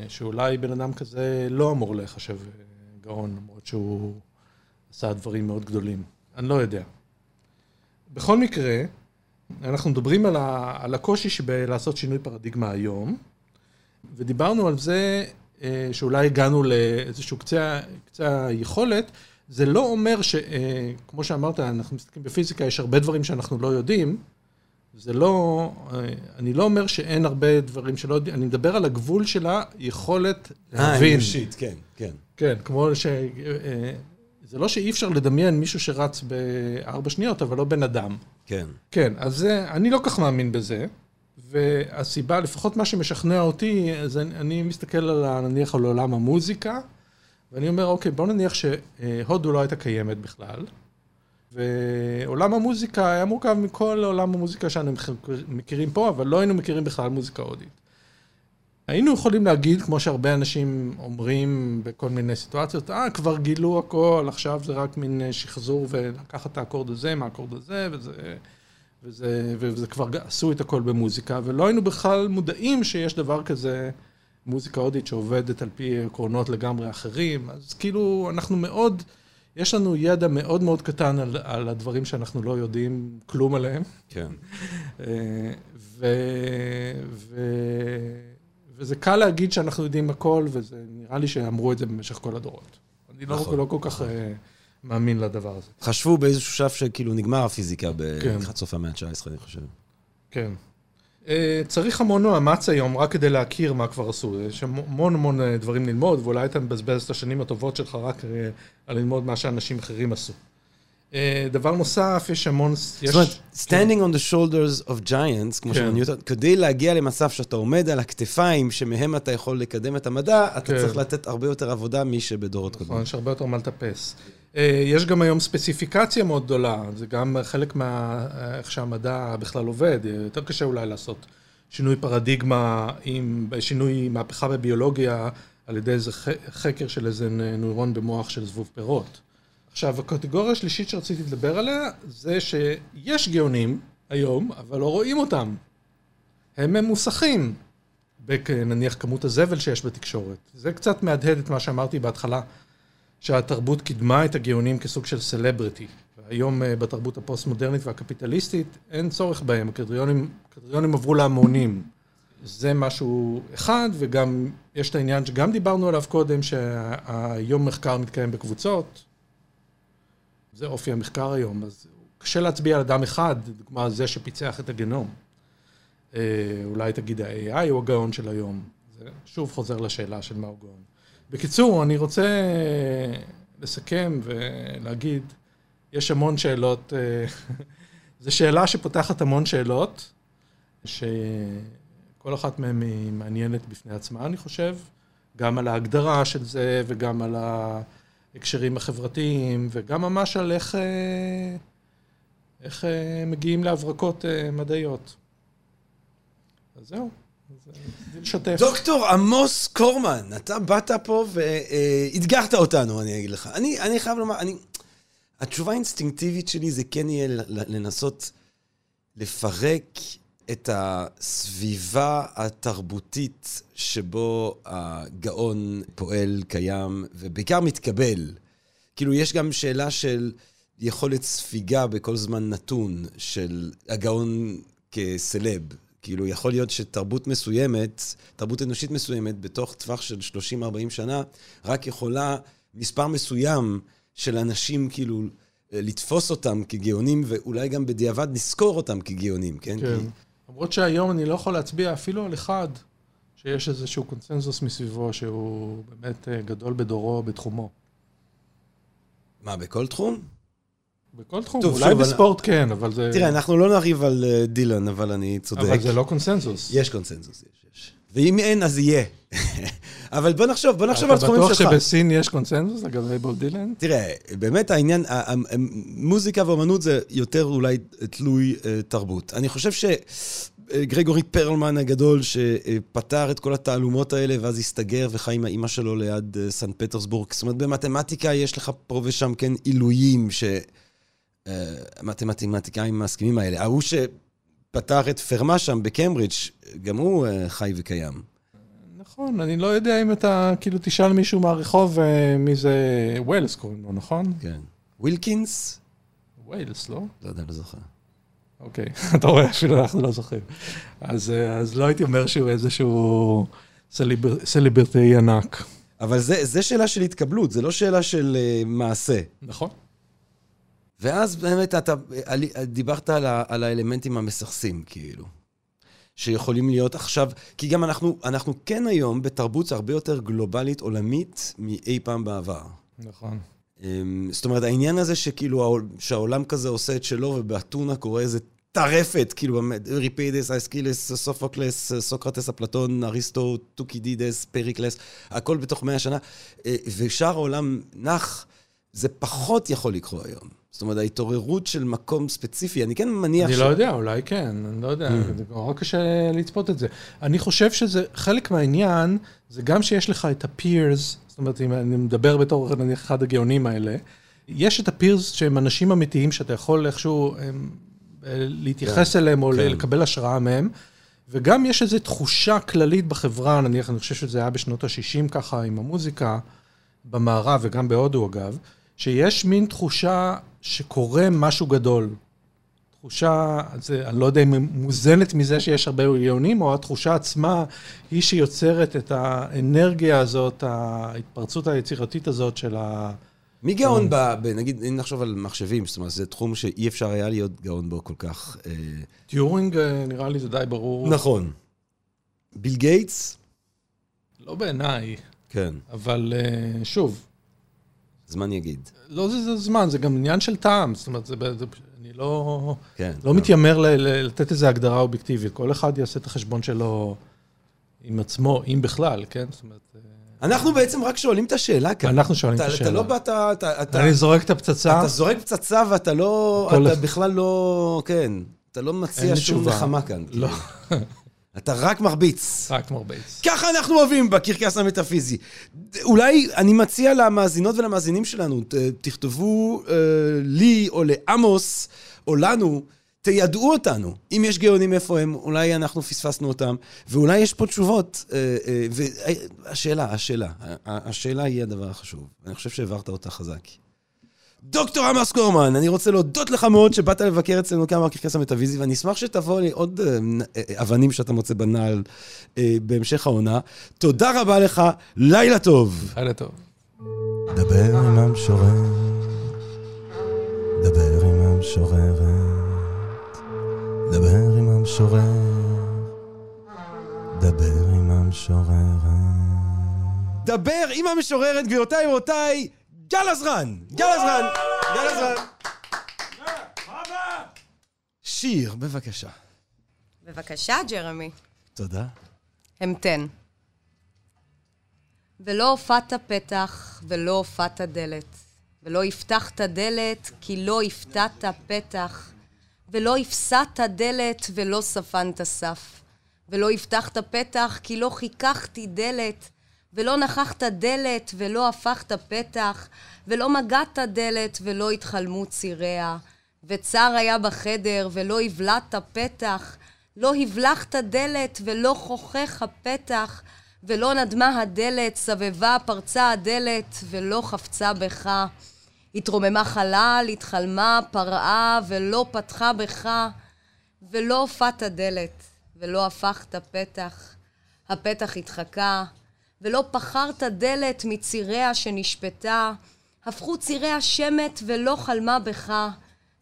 שאולי בן אדם כזה לא אמור להיחשב אה, גאון, למרות שהוא עשה דברים מאוד גדולים. אני לא יודע. בכל מקרה, אנחנו מדברים על, ה, על הקושי שבלעשות שינוי פרדיגמה היום, ודיברנו על זה אה, שאולי הגענו לאיזשהו קצה, קצה היכולת. זה לא אומר שכמו שאמרת, אנחנו מסתכלים בפיזיקה, יש הרבה דברים שאנחנו לא יודעים. זה לא, אה, אני לא אומר שאין הרבה דברים שלא יודעים, אני מדבר על הגבול של היכולת אה, להבין. אנושית, כן, כן. כן, כמו ש... זה לא שאי אפשר לדמיין מישהו שרץ בארבע שניות, אבל לא בן אדם. כן. כן, אז זה, אני לא כך מאמין בזה, והסיבה, לפחות מה שמשכנע אותי, אז אני, אני מסתכל על, נניח על עולם המוזיקה, ואני אומר, אוקיי, בוא נניח שהודו לא הייתה קיימת בכלל, ועולם המוזיקה היה מורכב מכל עולם המוזיקה שאנו מכירים פה, אבל לא היינו מכירים בכלל מוזיקה הודית. היינו יכולים להגיד, כמו שהרבה אנשים אומרים בכל מיני סיטואציות, אה, כבר גילו הכל, עכשיו זה רק מין אה, שחזור ולקחת את האקורד הזה מהאקורד הזה, וזה, וזה, וזה כבר עשו את הכל במוזיקה, ולא היינו בכלל מודעים שיש דבר כזה, מוזיקה הודית שעובדת על פי עקרונות לגמרי אחרים, אז כאילו אנחנו מאוד, יש לנו ידע מאוד מאוד קטן על, על הדברים שאנחנו לא יודעים כלום עליהם. כן. אה, ו... ו... וזה קל להגיד שאנחנו יודעים הכל, וזה נראה לי שאמרו את זה במשך כל הדורות. אני לא, נכון. לא כל כך אה, מאמין לדבר הזה. חשבו באיזשהו שלב שכאילו נגמר הפיזיקה כן. לקראת סוף המאה ה-19, אני חושב. כן. אה, צריך המון מאמץ היום רק כדי להכיר מה כבר עשו. יש המון המון אה, דברים ללמוד, ואולי אתה מבזבז את השנים הטובות שלך רק אה, על ללמוד מה שאנשים אחרים עשו. אה, דבר נוסף, יש המון... זאת אומרת, standing on the shoulders of giants, כמו כן. שאומר ניוטון, כדי להגיע למצב שאתה עומד על הכתפיים שמהם אתה יכול לקדם את המדע, אתה כן. צריך לתת הרבה יותר עבודה משבדורות נכון, קודמים. יש הרבה יותר מה לטפס. אה, יש גם היום ספציפיקציה מאוד גדולה, זה גם חלק מה... איך שהמדע בכלל עובד, יותר קשה אולי לעשות שינוי פרדיגמה עם שינוי מהפכה בביולוגיה על ידי איזה חקר של איזה נוירון במוח של זבוב פירות. עכשיו, הקטגוריה השלישית שרציתי לדבר עליה, זה שיש גאונים היום, אבל לא רואים אותם. הם ממוסכים, נניח כמות הזבל שיש בתקשורת. זה קצת מהדהד את מה שאמרתי בהתחלה, שהתרבות קידמה את הגאונים כסוג של סלבריטי. והיום אה, בתרבות הפוסט-מודרנית והקפיטליסטית אין צורך בהם, הקריטריונים עברו להמונים. זה משהו אחד, וגם יש את העניין שגם דיברנו עליו קודם, שהיום מחקר מתקיים בקבוצות. זה אופי המחקר היום, אז קשה להצביע על אדם אחד, דוגמה זה שפיצח את הגנום. אה, אולי תגיד ה-AI הוא הגאון של היום. זה שוב חוזר לשאלה של מהו גאון. בקיצור, אני רוצה לסכם ולהגיד, יש המון שאלות, אה, זו שאלה שפותחת המון שאלות, שכל אחת מהן היא מעניינת בפני עצמה, אני חושב, גם על ההגדרה של זה וגם על ההקשרים החברתיים, וגם ממש על איך, אה, איך אה, מגיעים להברקות אה, מדעיות. אז זהו, לשתף. דוקטור עמוס קורמן, אתה באת פה ואתגרת אותנו, אני אגיד לך. אני, אני חייב לומר, אני... התשובה האינסטינקטיבית שלי זה כן יהיה לנסות לפרק את הסביבה התרבותית שבו הגאון פועל, קיים, ובעיקר מתקבל. כאילו, יש גם שאלה של יכולת ספיגה בכל זמן נתון של הגאון כסלב. כאילו, יכול להיות שתרבות מסוימת, תרבות אנושית מסוימת, בתוך טווח של 30-40 שנה, רק יכולה מספר מסוים של אנשים, כאילו, לתפוס אותם כגאונים, ואולי גם בדיעבד לזכור אותם כגאונים, כן? כן. כי... למרות שהיום אני לא יכול להצביע אפילו על אחד שיש איזשהו קונצנזוס מסביבו שהוא באמת אה, גדול בדורו בתחומו. מה, בכל תחום? בכל תחום, טוב, אולי שוב, בספורט כן, אבל זה... תראה, אנחנו לא נריב על אה, דילן, אבל אני צודק. אבל זה לא קונצנזוס. יש קונצנזוס, יש, יש. ואם אין, אז יהיה. אבל בוא נחשוב, בוא נחשוב על תחומים שלך. אתה בטוח שבסין יש קונצנזוס לגבי בוב דילן? תראה, באמת העניין, מוזיקה ואומנות זה יותר אולי תלוי אה, תרבות. אני חושב שגרגורי פרלמן הגדול, שפתר את כל התעלומות האלה, ואז הסתגר וחי עם האימא שלו ליד אה, סן פטרסבורג. זאת אומרת, במתמטיקה יש לך פה ושם כן עילויים, שהמתמטיקאים מסכימים האלה. ההוא שפתר את פרמה שם בקיימברידג', גם הוא אה, חי וקיים. נכון, אני לא יודע אם אתה, כאילו, תשאל מישהו מהרחוב אה, מי זה ויילס קוראים לו, נכון? כן. ווילקינס? ויילס, לא? לא יודע, לא זוכר. אוקיי, אתה רואה, אפילו אנחנו לא זוכרים. אז, אה, אז לא הייתי אומר שהוא איזשהו celebr, celebrity ענק. אבל זה, זה שאלה של התקבלות, זה לא שאלה של אה, מעשה. נכון. ואז באמת אתה דיברת על, ה, על האלמנטים המסרסים, כאילו. שיכולים להיות עכשיו, כי גם אנחנו, אנחנו כן היום בתרבות הרבה יותר גלובלית, עולמית, מאי פעם בעבר. נכון. אמ, זאת אומרת, העניין הזה שכאילו, העול- שהעולם כזה עושה את שלו, ובאתונה קורה איזה טרפת, כאילו, באמת, אוריפידס, אייסכילוס, סופוקלס, סוקרטס, אפלטון, אריסטו, טוקידידס, פריקלס, הכל בתוך מאה שנה, אה, ושאר העולם נח, זה פחות יכול לקרות היום. זאת אומרת, ההתעוררות של מקום ספציפי, אני כן מניח אני לא יודע, אולי כן, אני לא יודע, זה נורא קשה לצפות את זה. אני חושב שזה, חלק מהעניין, זה גם שיש לך את הפירס, זאת אומרת, אם אני מדבר בתור נניח אחד הגאונים האלה, יש את הפירס שהם אנשים אמיתיים שאתה יכול איכשהו הם, אה, להתייחס אליהם או כן. לקבל השראה מהם, וגם יש איזו תחושה כללית בחברה, נניח, אני חושב שזה היה בשנות ה-60 ככה עם המוזיקה, במערב וגם בהודו אגב, שיש מין תחושה שקורה משהו גדול. תחושה, זה, אני לא יודע אם היא מוזנת מזה שיש הרבה גאונים, או התחושה עצמה היא שיוצרת את האנרגיה הזאת, ההתפרצות היצירתית הזאת של ה... מי גאון ב... ב- נגיד, אם נחשוב על מחשבים, זאת אומרת, זה תחום שאי אפשר היה להיות גאון בו כל כך. אה, טיורינג, אה, נראה לי זה די ברור. נכון. ביל גייטס? לא בעיניי, כן, אבל אה, שוב, זמן יגיד. לא זה, זה זמן, זה גם עניין של טעם, זאת אומרת, זה, זה, אני לא, כן. לא מתיימר ל, ל, לתת איזו הגדרה אובייקטיבית, כל אחד יעשה את החשבון שלו עם עצמו, אם בכלל, כן? זאת אומרת, אה, אנחנו בעצם רק שואלים את השאלה כאן. אנחנו שואלים את אתה- השאלה. אתה לא באת, אתה... אתה- אני זורק את הפצצה, אתה זורק פצצה ואתה לא... אתה בכלל לא... כן. אתה לא מציע שום. נחמה כאן. לא, כאילו. אתה רק מרביץ. רק מרביץ. ככה אנחנו אוהבים בקרקס המטאפיזי. אולי אני מציע למאזינות ולמאזינים שלנו, ת- תכתבו אה, לי או לעמוס או לנו, תיידעו אותנו. אם יש גאונים איפה הם, אולי אנחנו פספסנו אותם, ואולי יש פה תשובות. אה, אה, והשאלה, השאלה, השאלה היא הדבר החשוב. אני חושב שהעברת אותה חזק. דוקטור עמוס קורמן, אני רוצה להודות לך מאוד שבאת לבקר אצלנו כאן בקרקס המטאביזי, ואני אשמח שתבוא לי עוד אה, נ- אה, אבנים שאתה מוצא בנעל אה, בהמשך העונה. תודה רבה לך, לילה טוב. לילה טוב. דבר עם המשורר, דבר עם המשוררת, דבר עם המשורר, דבר עם המשוררת. דבר עם המשוררת, גבירותיי ורבותיי, גל עזרן! גל עזרן! גל עזרן! שיר, בבקשה. בבקשה, ג'רמי. תודה. המתן. ולא הופעת פתח ולא הופעת דלת, ולא הבטחת דלת כי לא הפתעת פתח, ולא הפסדת דלת ולא ספנת סף, ולא הבטחת פתח כי לא חיככתי דלת, ולא נכחת דלת ולא הפכת פתח, ולא מגעת דלת ולא התחלמו ציריה, וצר היה בחדר ולא הבלעת פתח, לא הבלחת דלת ולא חוכך הפתח, ולא נדמה הדלת, סבבה פרצה הדלת, ולא חפצה בך. התרוממה חלל, התחלמה, פרעה, ולא פתחה בך, ולא הופעת דלת, ולא הפכת פתח. הפתח התחקה, ולא פחרת דלת מציריה שנשפטה, הפכו ציריה שמת ולא חלמה בך,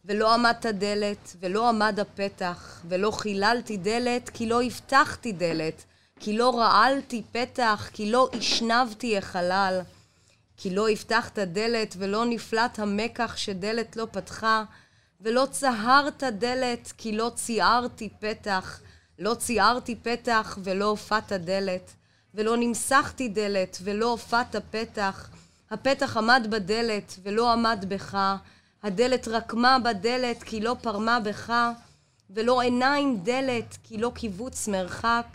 ולא עמדת דלת, ולא עמד הפתח, ולא חיללתי דלת, כי לא הבטחתי דלת, כי לא רעלתי פתח, כי לא השנבתי החלל, כי לא הבטחת דלת ולא נפלט המקח שדלת לא פתחה, ולא צהרת דלת, כי לא ציערתי פתח, לא ציערתי פתח ולא הופעת דלת, ולא נמסכתי דלת ולא הופעת פתח, הפתח עמד בדלת ולא עמד בך, הדלת רקמה בדלת כי לא פרמה בך, ולא עיניים דלת כי לא קיבוץ מרחק,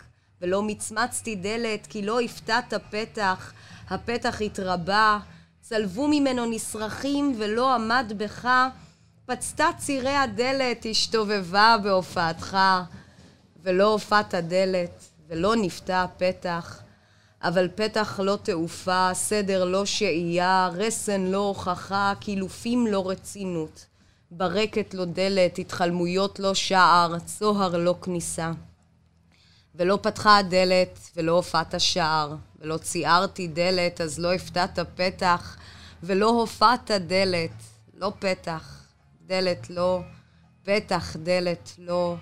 ולא מצמצתי דלת כי לא הפתעת פתח, הפתח התרבה, צלבו ממנו נשרכים ולא עמד בך, פצתה צירי הדלת, השתובבה בהופעתך, ולא הופעת דלת, ולא נפתע פתח. אבל פתח לא תעופה, סדר לא שהייה, רסן לא הוכחה, קילופים לא רצינות. ברקת לא דלת, התחלמויות לא שער, צוהר לא כניסה. ולא פתחה הדלת, ולא הופעת שער, ולא ציערתי דלת, אז לא הפתעת פתח, ולא הופעת דלת, לא פתח, דלת לא, פתח דלת לא,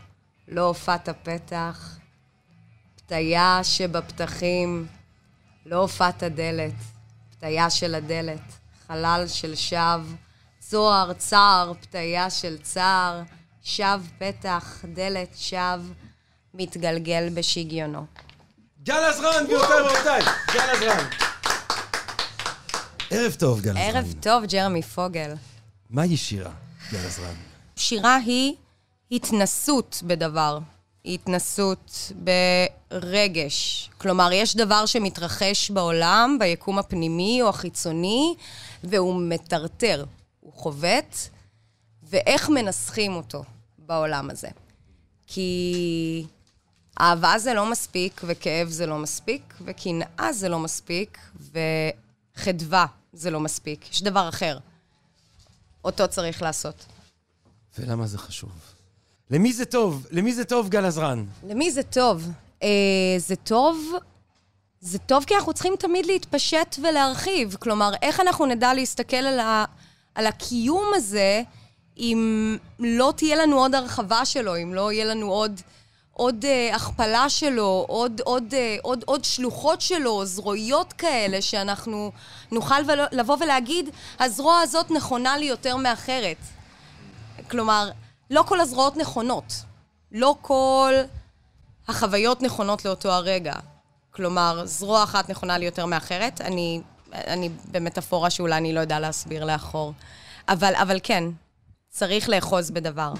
לא הופעת פתח. פתיה שבפתחים, לא הופעת דלת, פתיה של הדלת, חלל של שווא, צוהר, צער, פתיה של צער, שב פתח, דלת שב, מתגלגל בשיגיונו. גל עזרן, גבירותיי ורבותיי, גל עזרן. ערב טוב, גל עזרן. ערב טוב, ג'רמי פוגל. מהי שירה, גל עזרן? שירה היא התנסות בדבר. היא התנסות ברגש. כלומר, יש דבר שמתרחש בעולם, ביקום הפנימי או החיצוני, והוא מטרטר, הוא חובט, ואיך מנסחים אותו בעולם הזה. כי אהבה זה לא מספיק, וכאב זה לא מספיק, וקנאה זה לא מספיק, וחדווה זה לא מספיק. יש דבר אחר. אותו צריך לעשות. ולמה זה חשוב? למי זה טוב? למי זה טוב, גל עזרן? למי זה טוב? אה, זה טוב... זה טוב כי אנחנו צריכים תמיד להתפשט ולהרחיב. כלומר, איך אנחנו נדע להסתכל על, ה, על הקיום הזה אם לא תהיה לנו עוד הרחבה שלו, אם לא יהיה לנו עוד, עוד uh, הכפלה שלו, עוד, עוד, uh, עוד, עוד שלוחות שלו, זרועיות כאלה, שאנחנו נוכל לבוא ולהגיד, הזרוע הזאת נכונה לי יותר מאחרת. כלומר, לא כל הזרועות נכונות. לא כל החוויות נכונות לאותו הרגע. כלומר, זרוע אחת נכונה לי יותר מאחרת. אני, אני במטאפורה שאולי אני לא יודע להסביר לאחור. אבל, אבל כן, צריך לאחוז בדבר.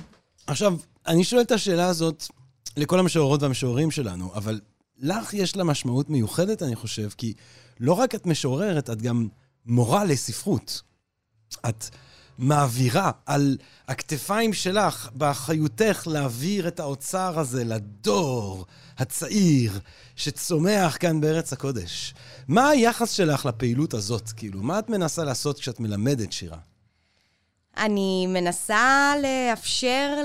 עכשיו, אני שואל את השאלה הזאת לכל המשוררות והמשוררים שלנו, אבל לך יש לה משמעות מיוחדת, אני חושב, כי לא רק את משוררת, את גם מורה לספרות. את מעבירה על הכתפיים שלך, באחריותך להעביר את האוצר הזה לדור הצעיר שצומח כאן בארץ הקודש. מה היחס שלך לפעילות הזאת? כאילו, מה את מנסה לעשות כשאת מלמדת שירה? אני מנסה לאפשר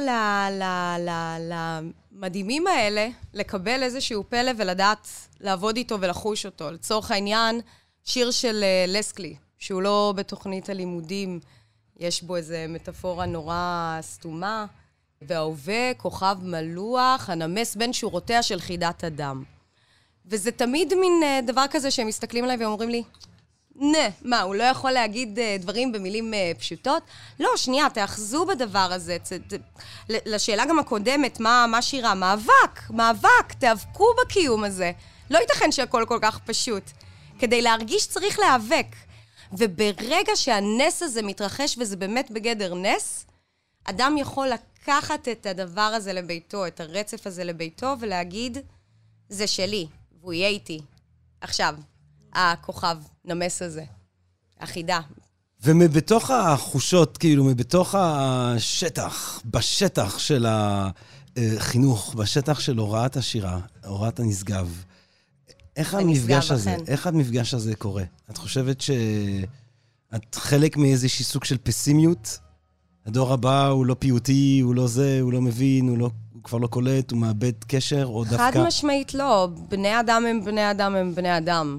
למדהימים האלה לקבל איזשהו פלא ולדעת לעבוד איתו ולחוש אותו. לצורך העניין, שיר של אה, לסקלי, שהוא לא בתוכנית הלימודים, יש בו איזו מטאפורה נורא סתומה. וההווה כוכב מלוח הנמס בין שורותיה של חידת אדם. וזה תמיד מין uh, דבר כזה שהם מסתכלים עליי ואומרים לי, נה, מה, הוא לא יכול להגיד uh, דברים במילים uh, פשוטות? לא, שנייה, תאחזו בדבר הזה. צ, ת, לשאלה גם הקודמת, מה, מה שירה? מאבק, מאבק, תיאבקו בקיום הזה. לא ייתכן שהכל כל כך פשוט. כדי להרגיש צריך להיאבק. וברגע שהנס הזה מתרחש, וזה באמת בגדר נס, אדם יכול לקחת את הדבר הזה לביתו, את הרצף הזה לביתו, ולהגיד, זה שלי, והוא יהיה איתי. עכשיו, הכוכב נמס הזה, החידה. ומבתוך החושות, כאילו, מבתוך השטח, בשטח של החינוך, בשטח של הוראת השירה, הוראת הנשגב, איך המפגש הזה, אכן. איך המפגש הזה קורה? את חושבת שאת חלק מאיזשהי סוג של פסימיות? הדור הבא הוא לא פיוטי, הוא לא זה, הוא לא מבין, הוא, לא, הוא כבר לא קולט, הוא מאבד קשר, או חד דווקא... חד משמעית לא. בני אדם הם בני אדם הם בני אדם.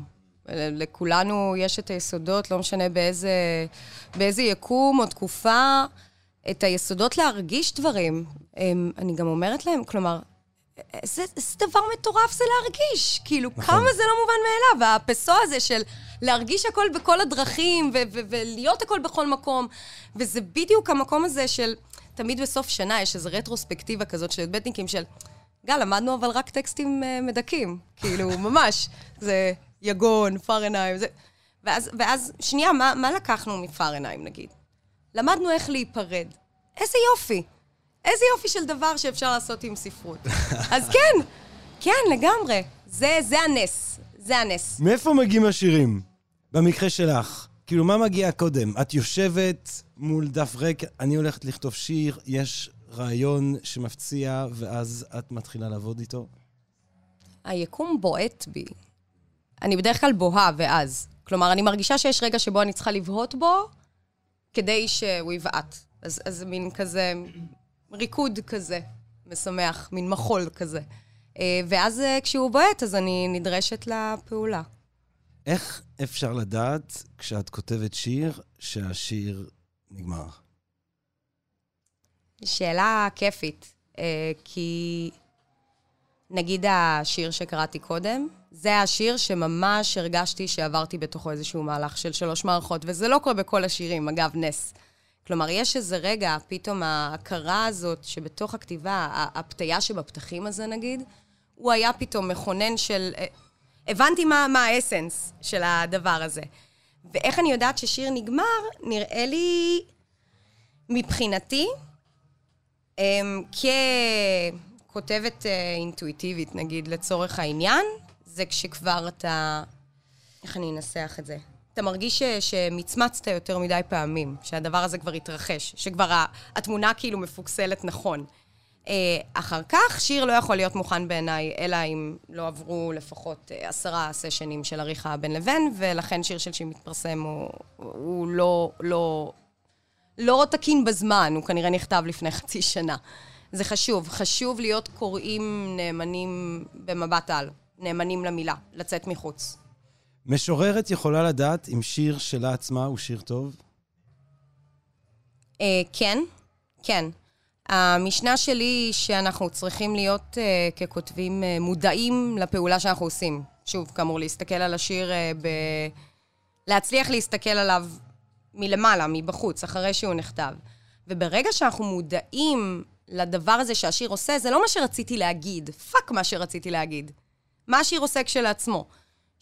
לכולנו יש את היסודות, לא משנה באיזה, באיזה יקום או תקופה, את היסודות להרגיש דברים. אני גם אומרת להם, כלומר, איזה, איזה דבר מטורף זה להרגיש. כאילו, נכון. כמה זה לא מובן מאליו. והפסו הזה של להרגיש הכל בכל הדרכים, ו- ו- ולהיות הכל בכל מקום. וזה בדיוק המקום הזה של... תמיד בסוף שנה יש איזו רטרוספקטיבה כזאת של י"בניקים של... גל, למדנו אבל רק טקסטים uh, מדכאים. כאילו, ממש. זה יגון, פארנהיים, זה... ואז, ואז שנייה, מה, מה לקחנו מפארנהיים, נגיד? למדנו איך להיפרד. איזה יופי. איזה יופי של דבר שאפשר לעשות עם ספרות. אז כן, כן, לגמרי. זה, זה הנס. זה הנס. מאיפה מגיעים השירים? במקרה שלך. כאילו, מה מגיע קודם? את יושבת מול דף ריק, אני הולכת לכתוב שיר, יש רעיון שמפציע, ואז את מתחילה לעבוד איתו? היקום בועט בי. אני בדרך כלל בוהה ואז. כלומר, אני מרגישה שיש רגע שבו אני צריכה לבהות בו, כדי שהוא יבעט. אז, אז מין כזה, ריקוד כזה, משמח, מין מחול כזה. אה, ואז אה, כשהוא בועט, אז אני נדרשת לפעולה. איך אפשר לדעת, כשאת כותבת שיר, שהשיר נגמר? שאלה כיפית, אה, כי נגיד השיר שקראתי קודם, זה השיר שממש הרגשתי שעברתי בתוכו איזשהו מהלך של שלוש מערכות, וזה לא קורה בכל השירים, אגב, נס. כלומר, יש איזה רגע, פתאום ההכרה הזאת שבתוך הכתיבה, הפתיה שבפתחים הזה נגיד, הוא היה פתאום מכונן של... אה, הבנתי מה, מה האסנס של הדבר הזה. ואיך אני יודעת ששיר נגמר, נראה לי, מבחינתי, אמ, ככותבת אה, אינטואיטיבית, נגיד, לצורך העניין, זה כשכבר אתה... איך אני אנסח את זה? אתה מרגיש ש, שמצמצת יותר מדי פעמים, שהדבר הזה כבר התרחש, שכבר התמונה כאילו מפוקסלת נכון. אה, אחר כך, שיר לא יכול להיות מוכן בעיניי, אלא אם לא עברו לפחות אה, עשרה סשנים של עריכה בין לבין, ולכן שיר של שמתפרסם הוא, הוא לא, לא, לא תקין בזמן, הוא כנראה נכתב לפני חצי שנה. זה חשוב, חשוב להיות קוראים נאמנים במבט על, נאמנים למילה, לצאת מחוץ. משוררת יכולה לדעת אם שיר שלה עצמה הוא שיר טוב? אה, כן, כן. המשנה שלי היא שאנחנו צריכים להיות אה, ככותבים אה, מודעים לפעולה שאנחנו עושים. שוב, כאמור, להסתכל על השיר, אה, ב... להצליח להסתכל עליו מלמעלה, מבחוץ, אחרי שהוא נכתב. וברגע שאנחנו מודעים לדבר הזה שהשיר עושה, זה לא מה שרציתי להגיד, fuck מה שרציתי להגיד. מה השיר עושה כשלעצמו.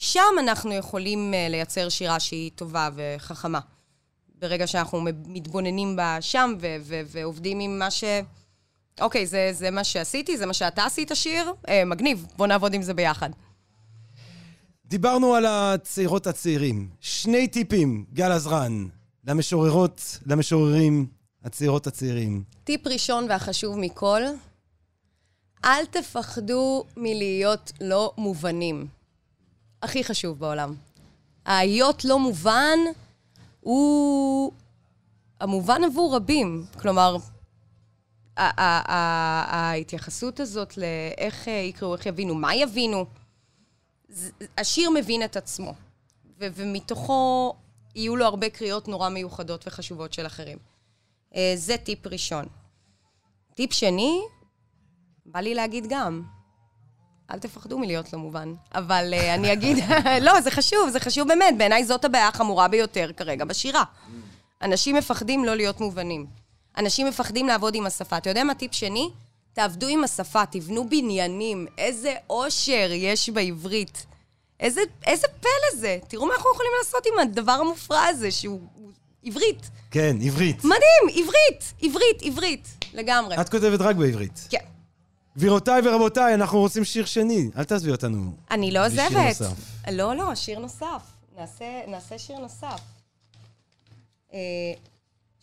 שם אנחנו יכולים אה, לייצר שירה שהיא טובה וחכמה. ברגע שאנחנו מתבוננים בה שם ו- ו- ועובדים עם מה ש... אוקיי, זה, זה מה שעשיתי, זה מה שאתה עשית שיר, אה, מגניב, בוא נעבוד עם זה ביחד. דיברנו על הצעירות הצעירים. שני טיפים, גל עזרן, למשוררות, למשוררים, הצעירות הצעירים. טיפ ראשון והחשוב מכל, אל תפחדו מלהיות לא מובנים. הכי חשוב בעולם. ההיות לא מובן הוא המובן עבור רבים. כלומר, ההתייחסות הזאת לאיך אה, יקראו, איך יבינו, מה יבינו, השיר מבין את עצמו, ומתוכו יהיו לו הרבה קריאות נורא מיוחדות וחשובות של אחרים. אה, זה טיפ ראשון. טיפ שני, בא לי להגיד גם, אל תפחדו מלהיות לא מובן. אבל uh, אני אגיד, לא, זה חשוב, זה חשוב באמת. בעיניי זאת הבעיה החמורה ביותר כרגע בשירה. אנשים מפחדים לא להיות מובנים. אנשים מפחדים לעבוד עם השפה. אתה יודע מה טיפ שני? תעבדו עם השפה, תבנו בניינים. איזה אושר יש בעברית. איזה, איזה פלא זה. תראו מה אנחנו יכולים לעשות עם הדבר המופרע הזה, שהוא עברית. כן, עברית. מדהים, עברית, עברית, עברית, לגמרי. את כותבת רק בעברית. כן. גבירותיי ורבותיי, אנחנו רוצים שיר שני. אל תעזבי אותנו. אני לא עוזבת. שיר נוסף. לא, לא, שיר נוסף. נעשה, נעשה שיר נוסף. אה,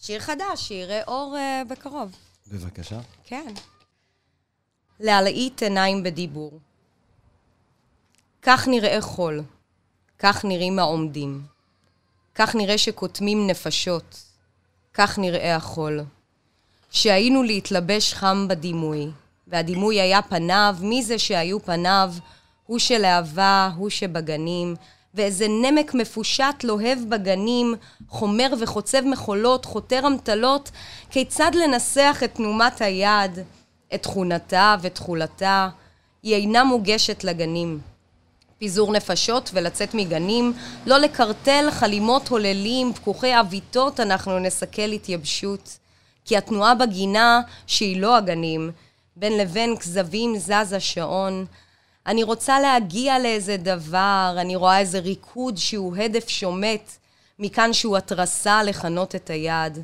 שיר חדש, שיראה אור אה, בקרוב. בבקשה. כן. להלעיט עיניים בדיבור. כך נראה חול, כך נראים העומדים. כך נראה שכותמים נפשות, כך נראה החול. שהיינו להתלבש חם בדימוי. והדימוי היה פניו, מי זה שהיו פניו? הוא שלהבה, הוא שבגנים, ואיזה נמק מפושט לוהב בגנים, חומר וחוצב מחולות, חותר אמתלות, כיצד לנסח את תנומת היד, את תכונתה ותכולתה, היא אינה מוגשת לגנים. פיזור נפשות ולצאת מגנים, לא לקרטל חלימות הוללים, פקוחי עוויתות, אנחנו נסכל התייבשות. כי התנועה בגינה, שהיא לא הגנים, בין לבין כזבים זז השעון. אני רוצה להגיע לאיזה דבר, אני רואה איזה ריקוד שהוא הדף שומט, מכאן שהוא התרסה לכנות את היד.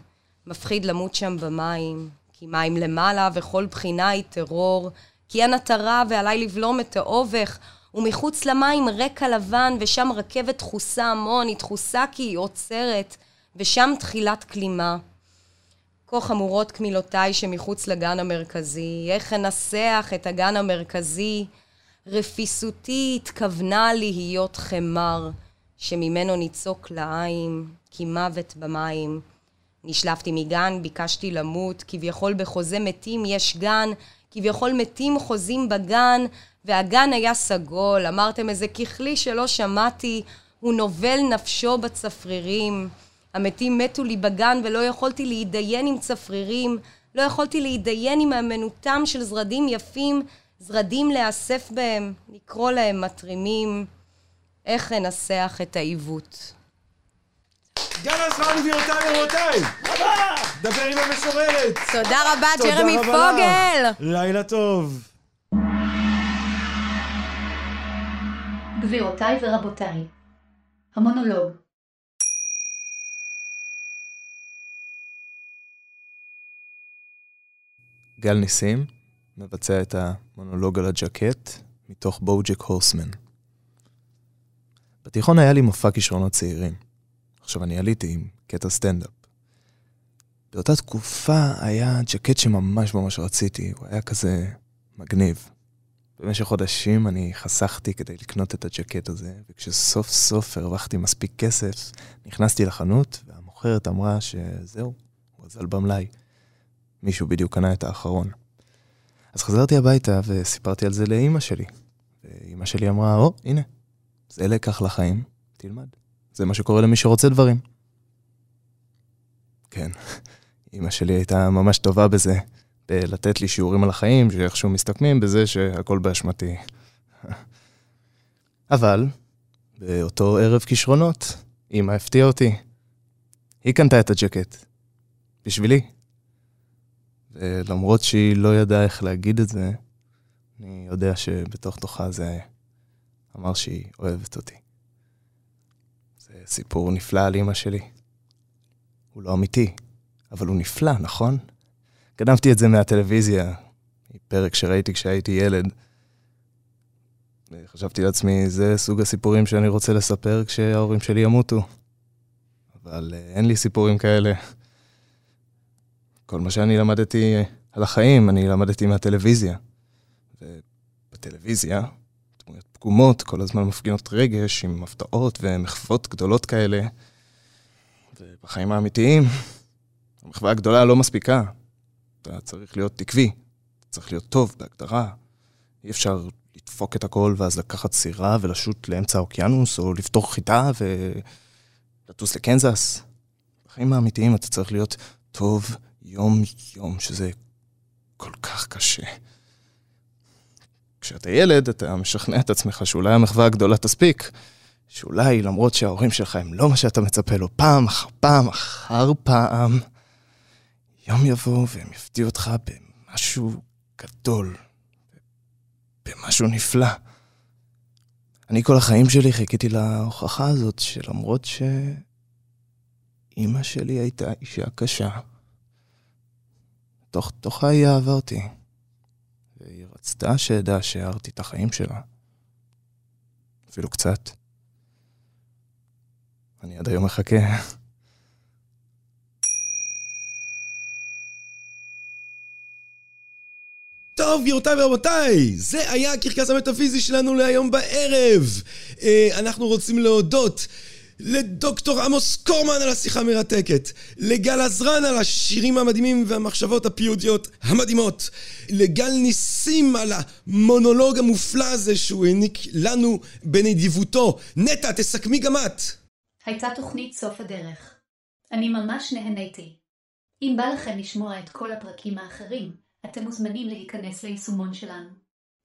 מפחיד למות שם במים, כי מים למעלה וכל בחינה היא טרור, כי אין עטרה ועליי לבלום את האובך, ומחוץ למים רקע לבן, ושם רכבת דחוסה המון, היא דחוסה כי היא עוצרת, ושם תחילת כלימה. כה חמורות קמילותיי שמחוץ לגן המרכזי, איך אנסח את הגן המרכזי, רפיסותי התכוונה להיות חמר, שממנו ניצוק לעין, כי מוות במים. נשלפתי מגן, ביקשתי למות, כביכול בחוזה מתים יש גן, כביכול מתים חוזים בגן, והגן היה סגול, אמרתם איזה ככלי שלא שמעתי, הוא נובל נפשו בצפרירים. המתים מתו לי בגן ולא יכולתי להתדיין עם צפרירים, לא יכולתי להתדיין עם אמנותם של זרדים יפים, זרדים להיאסף בהם, לקרוא להם מתרימים. איך אנסח את העיוות? גל עזרן גבירותיי ורבותיי! דבר עם המשוררת! תודה רבה, ג'רמי פוגל! לילה טוב. גבירותיי ורבותיי, המונולוג גל ניסים מבצע את המונולוג על הג'קט מתוך בואוג'ק הורסמן. בתיכון היה לי מופע כישרונות צעירים. עכשיו אני עליתי עם קטע סטנדאפ. באותה תקופה היה ג'קט שממש ממש רציתי, הוא היה כזה מגניב. במשך חודשים אני חסכתי כדי לקנות את הג'קט הזה, וכשסוף סוף הרווחתי מספיק כסף, נכנסתי לחנות, והמוכרת אמרה שזהו, הוא אזל במלאי. מישהו בדיוק קנה את האחרון. אז חזרתי הביתה וסיפרתי על זה לאימא שלי. ואימא שלי אמרה, או, הנה, זה לקח לחיים, תלמד. זה מה שקורה למי שרוצה דברים. כן, אימא שלי הייתה ממש טובה בזה, בלתת לי שיעורים על החיים, שאיכשהו מסתכמים בזה שהכל באשמתי. אבל, באותו ערב כישרונות, אימא הפתיעה אותי. היא קנתה את הג'קט. בשבילי. ולמרות שהיא לא ידעה איך להגיד את זה, אני יודע שבתוך תוכה זה אמר שהיא אוהבת אותי. זה סיפור נפלא על אמא שלי. הוא לא אמיתי, אבל הוא נפלא, נכון? גנבתי את זה מהטלוויזיה, פרק שראיתי כשהייתי ילד. וחשבתי לעצמי, זה סוג הסיפורים שאני רוצה לספר כשההורים שלי ימותו. אבל אה, אין לי סיפורים כאלה. כל מה שאני למדתי על החיים, אני למדתי מהטלוויזיה. ובטלוויזיה, דמויות פגומות, כל הזמן מפגינות רגש עם הפתעות ומחוות גדולות כאלה. ובחיים האמיתיים, המחווה הגדולה לא מספיקה. אתה צריך להיות עקבי, אתה צריך להיות טוב בהגדרה. אי אפשר לדפוק את הכל ואז לקחת סירה ולשוט לאמצע האוקיינוס, או לפתור חיטה ולטוס לקנזס. בחיים האמיתיים אתה צריך להיות טוב יום-יום, שזה כל כך קשה. כשאתה ילד, אתה משכנע את עצמך שאולי המחווה הגדולה תספיק. שאולי, למרות שההורים שלך הם לא מה שאתה מצפה לו, פעם אחר פעם אחר פעם, יום יבוא והם יפתיעו אותך במשהו גדול, במשהו נפלא. אני כל החיים שלי חיכיתי להוכחה הזאת, שלמרות שאימא שלי הייתה אישה קשה, תוך תוכה היא אהבה אותי. והיא רצתה שאדע שהארתי את החיים שלה. אפילו קצת. אני עד היום מחכה. טוב, גבירותיי ורבותיי, זה היה הקרקס המטאפיזי שלנו להיום בערב. אה, אנחנו רוצים להודות לדוקטור עמוס קורמן על השיחה המרתקת, לגל עזרן על השירים המדהימים והמחשבות הפיוטיות המדהימות, לגל ניסים על המונולוג המופלא הזה שהוא העניק לנו בנדיבותו. נטע, תסכמי גם את. הייתה תוכנית סוף הדרך. אני ממש נהניתי. אם בא לכם לשמוע את כל הפרקים האחרים, אתם מוזמנים להיכנס ליישומון שלנו.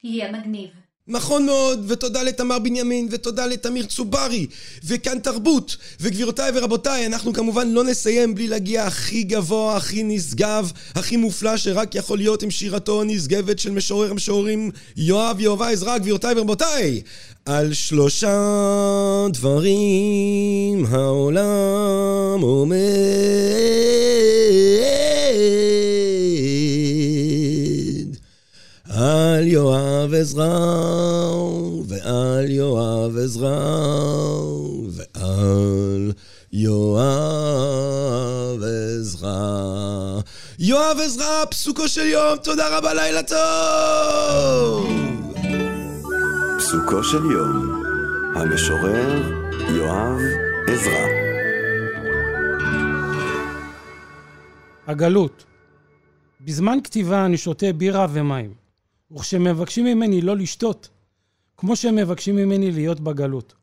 יהיה מגניב. נכון מאוד, ותודה לתמר בנימין, ותודה לתמיר צוברי, וכאן תרבות. וגבירותיי ורבותיי, אנחנו כמובן לא נסיים בלי להגיע הכי גבוה, הכי נשגב, הכי מופלא שרק יכול להיות עם שירתו הנשגבת של משורר המשוררים יואב יהובה עזרא, גבירותיי ורבותיי. על שלושה דברים העולם עומד. על יואב עזרא, ועל יואב עזרא, ועל יואב עזרא. יואב עזרא, פסוקו של יום, תודה רבה, לילה טוב! פסוקו של יום, המשורר יואב עזרא. הגלות בזמן כתיבה אני שותה בירה ומים, וכשמבקשים ממני לא לשתות, כמו שהם מבקשים ממני להיות בגלות.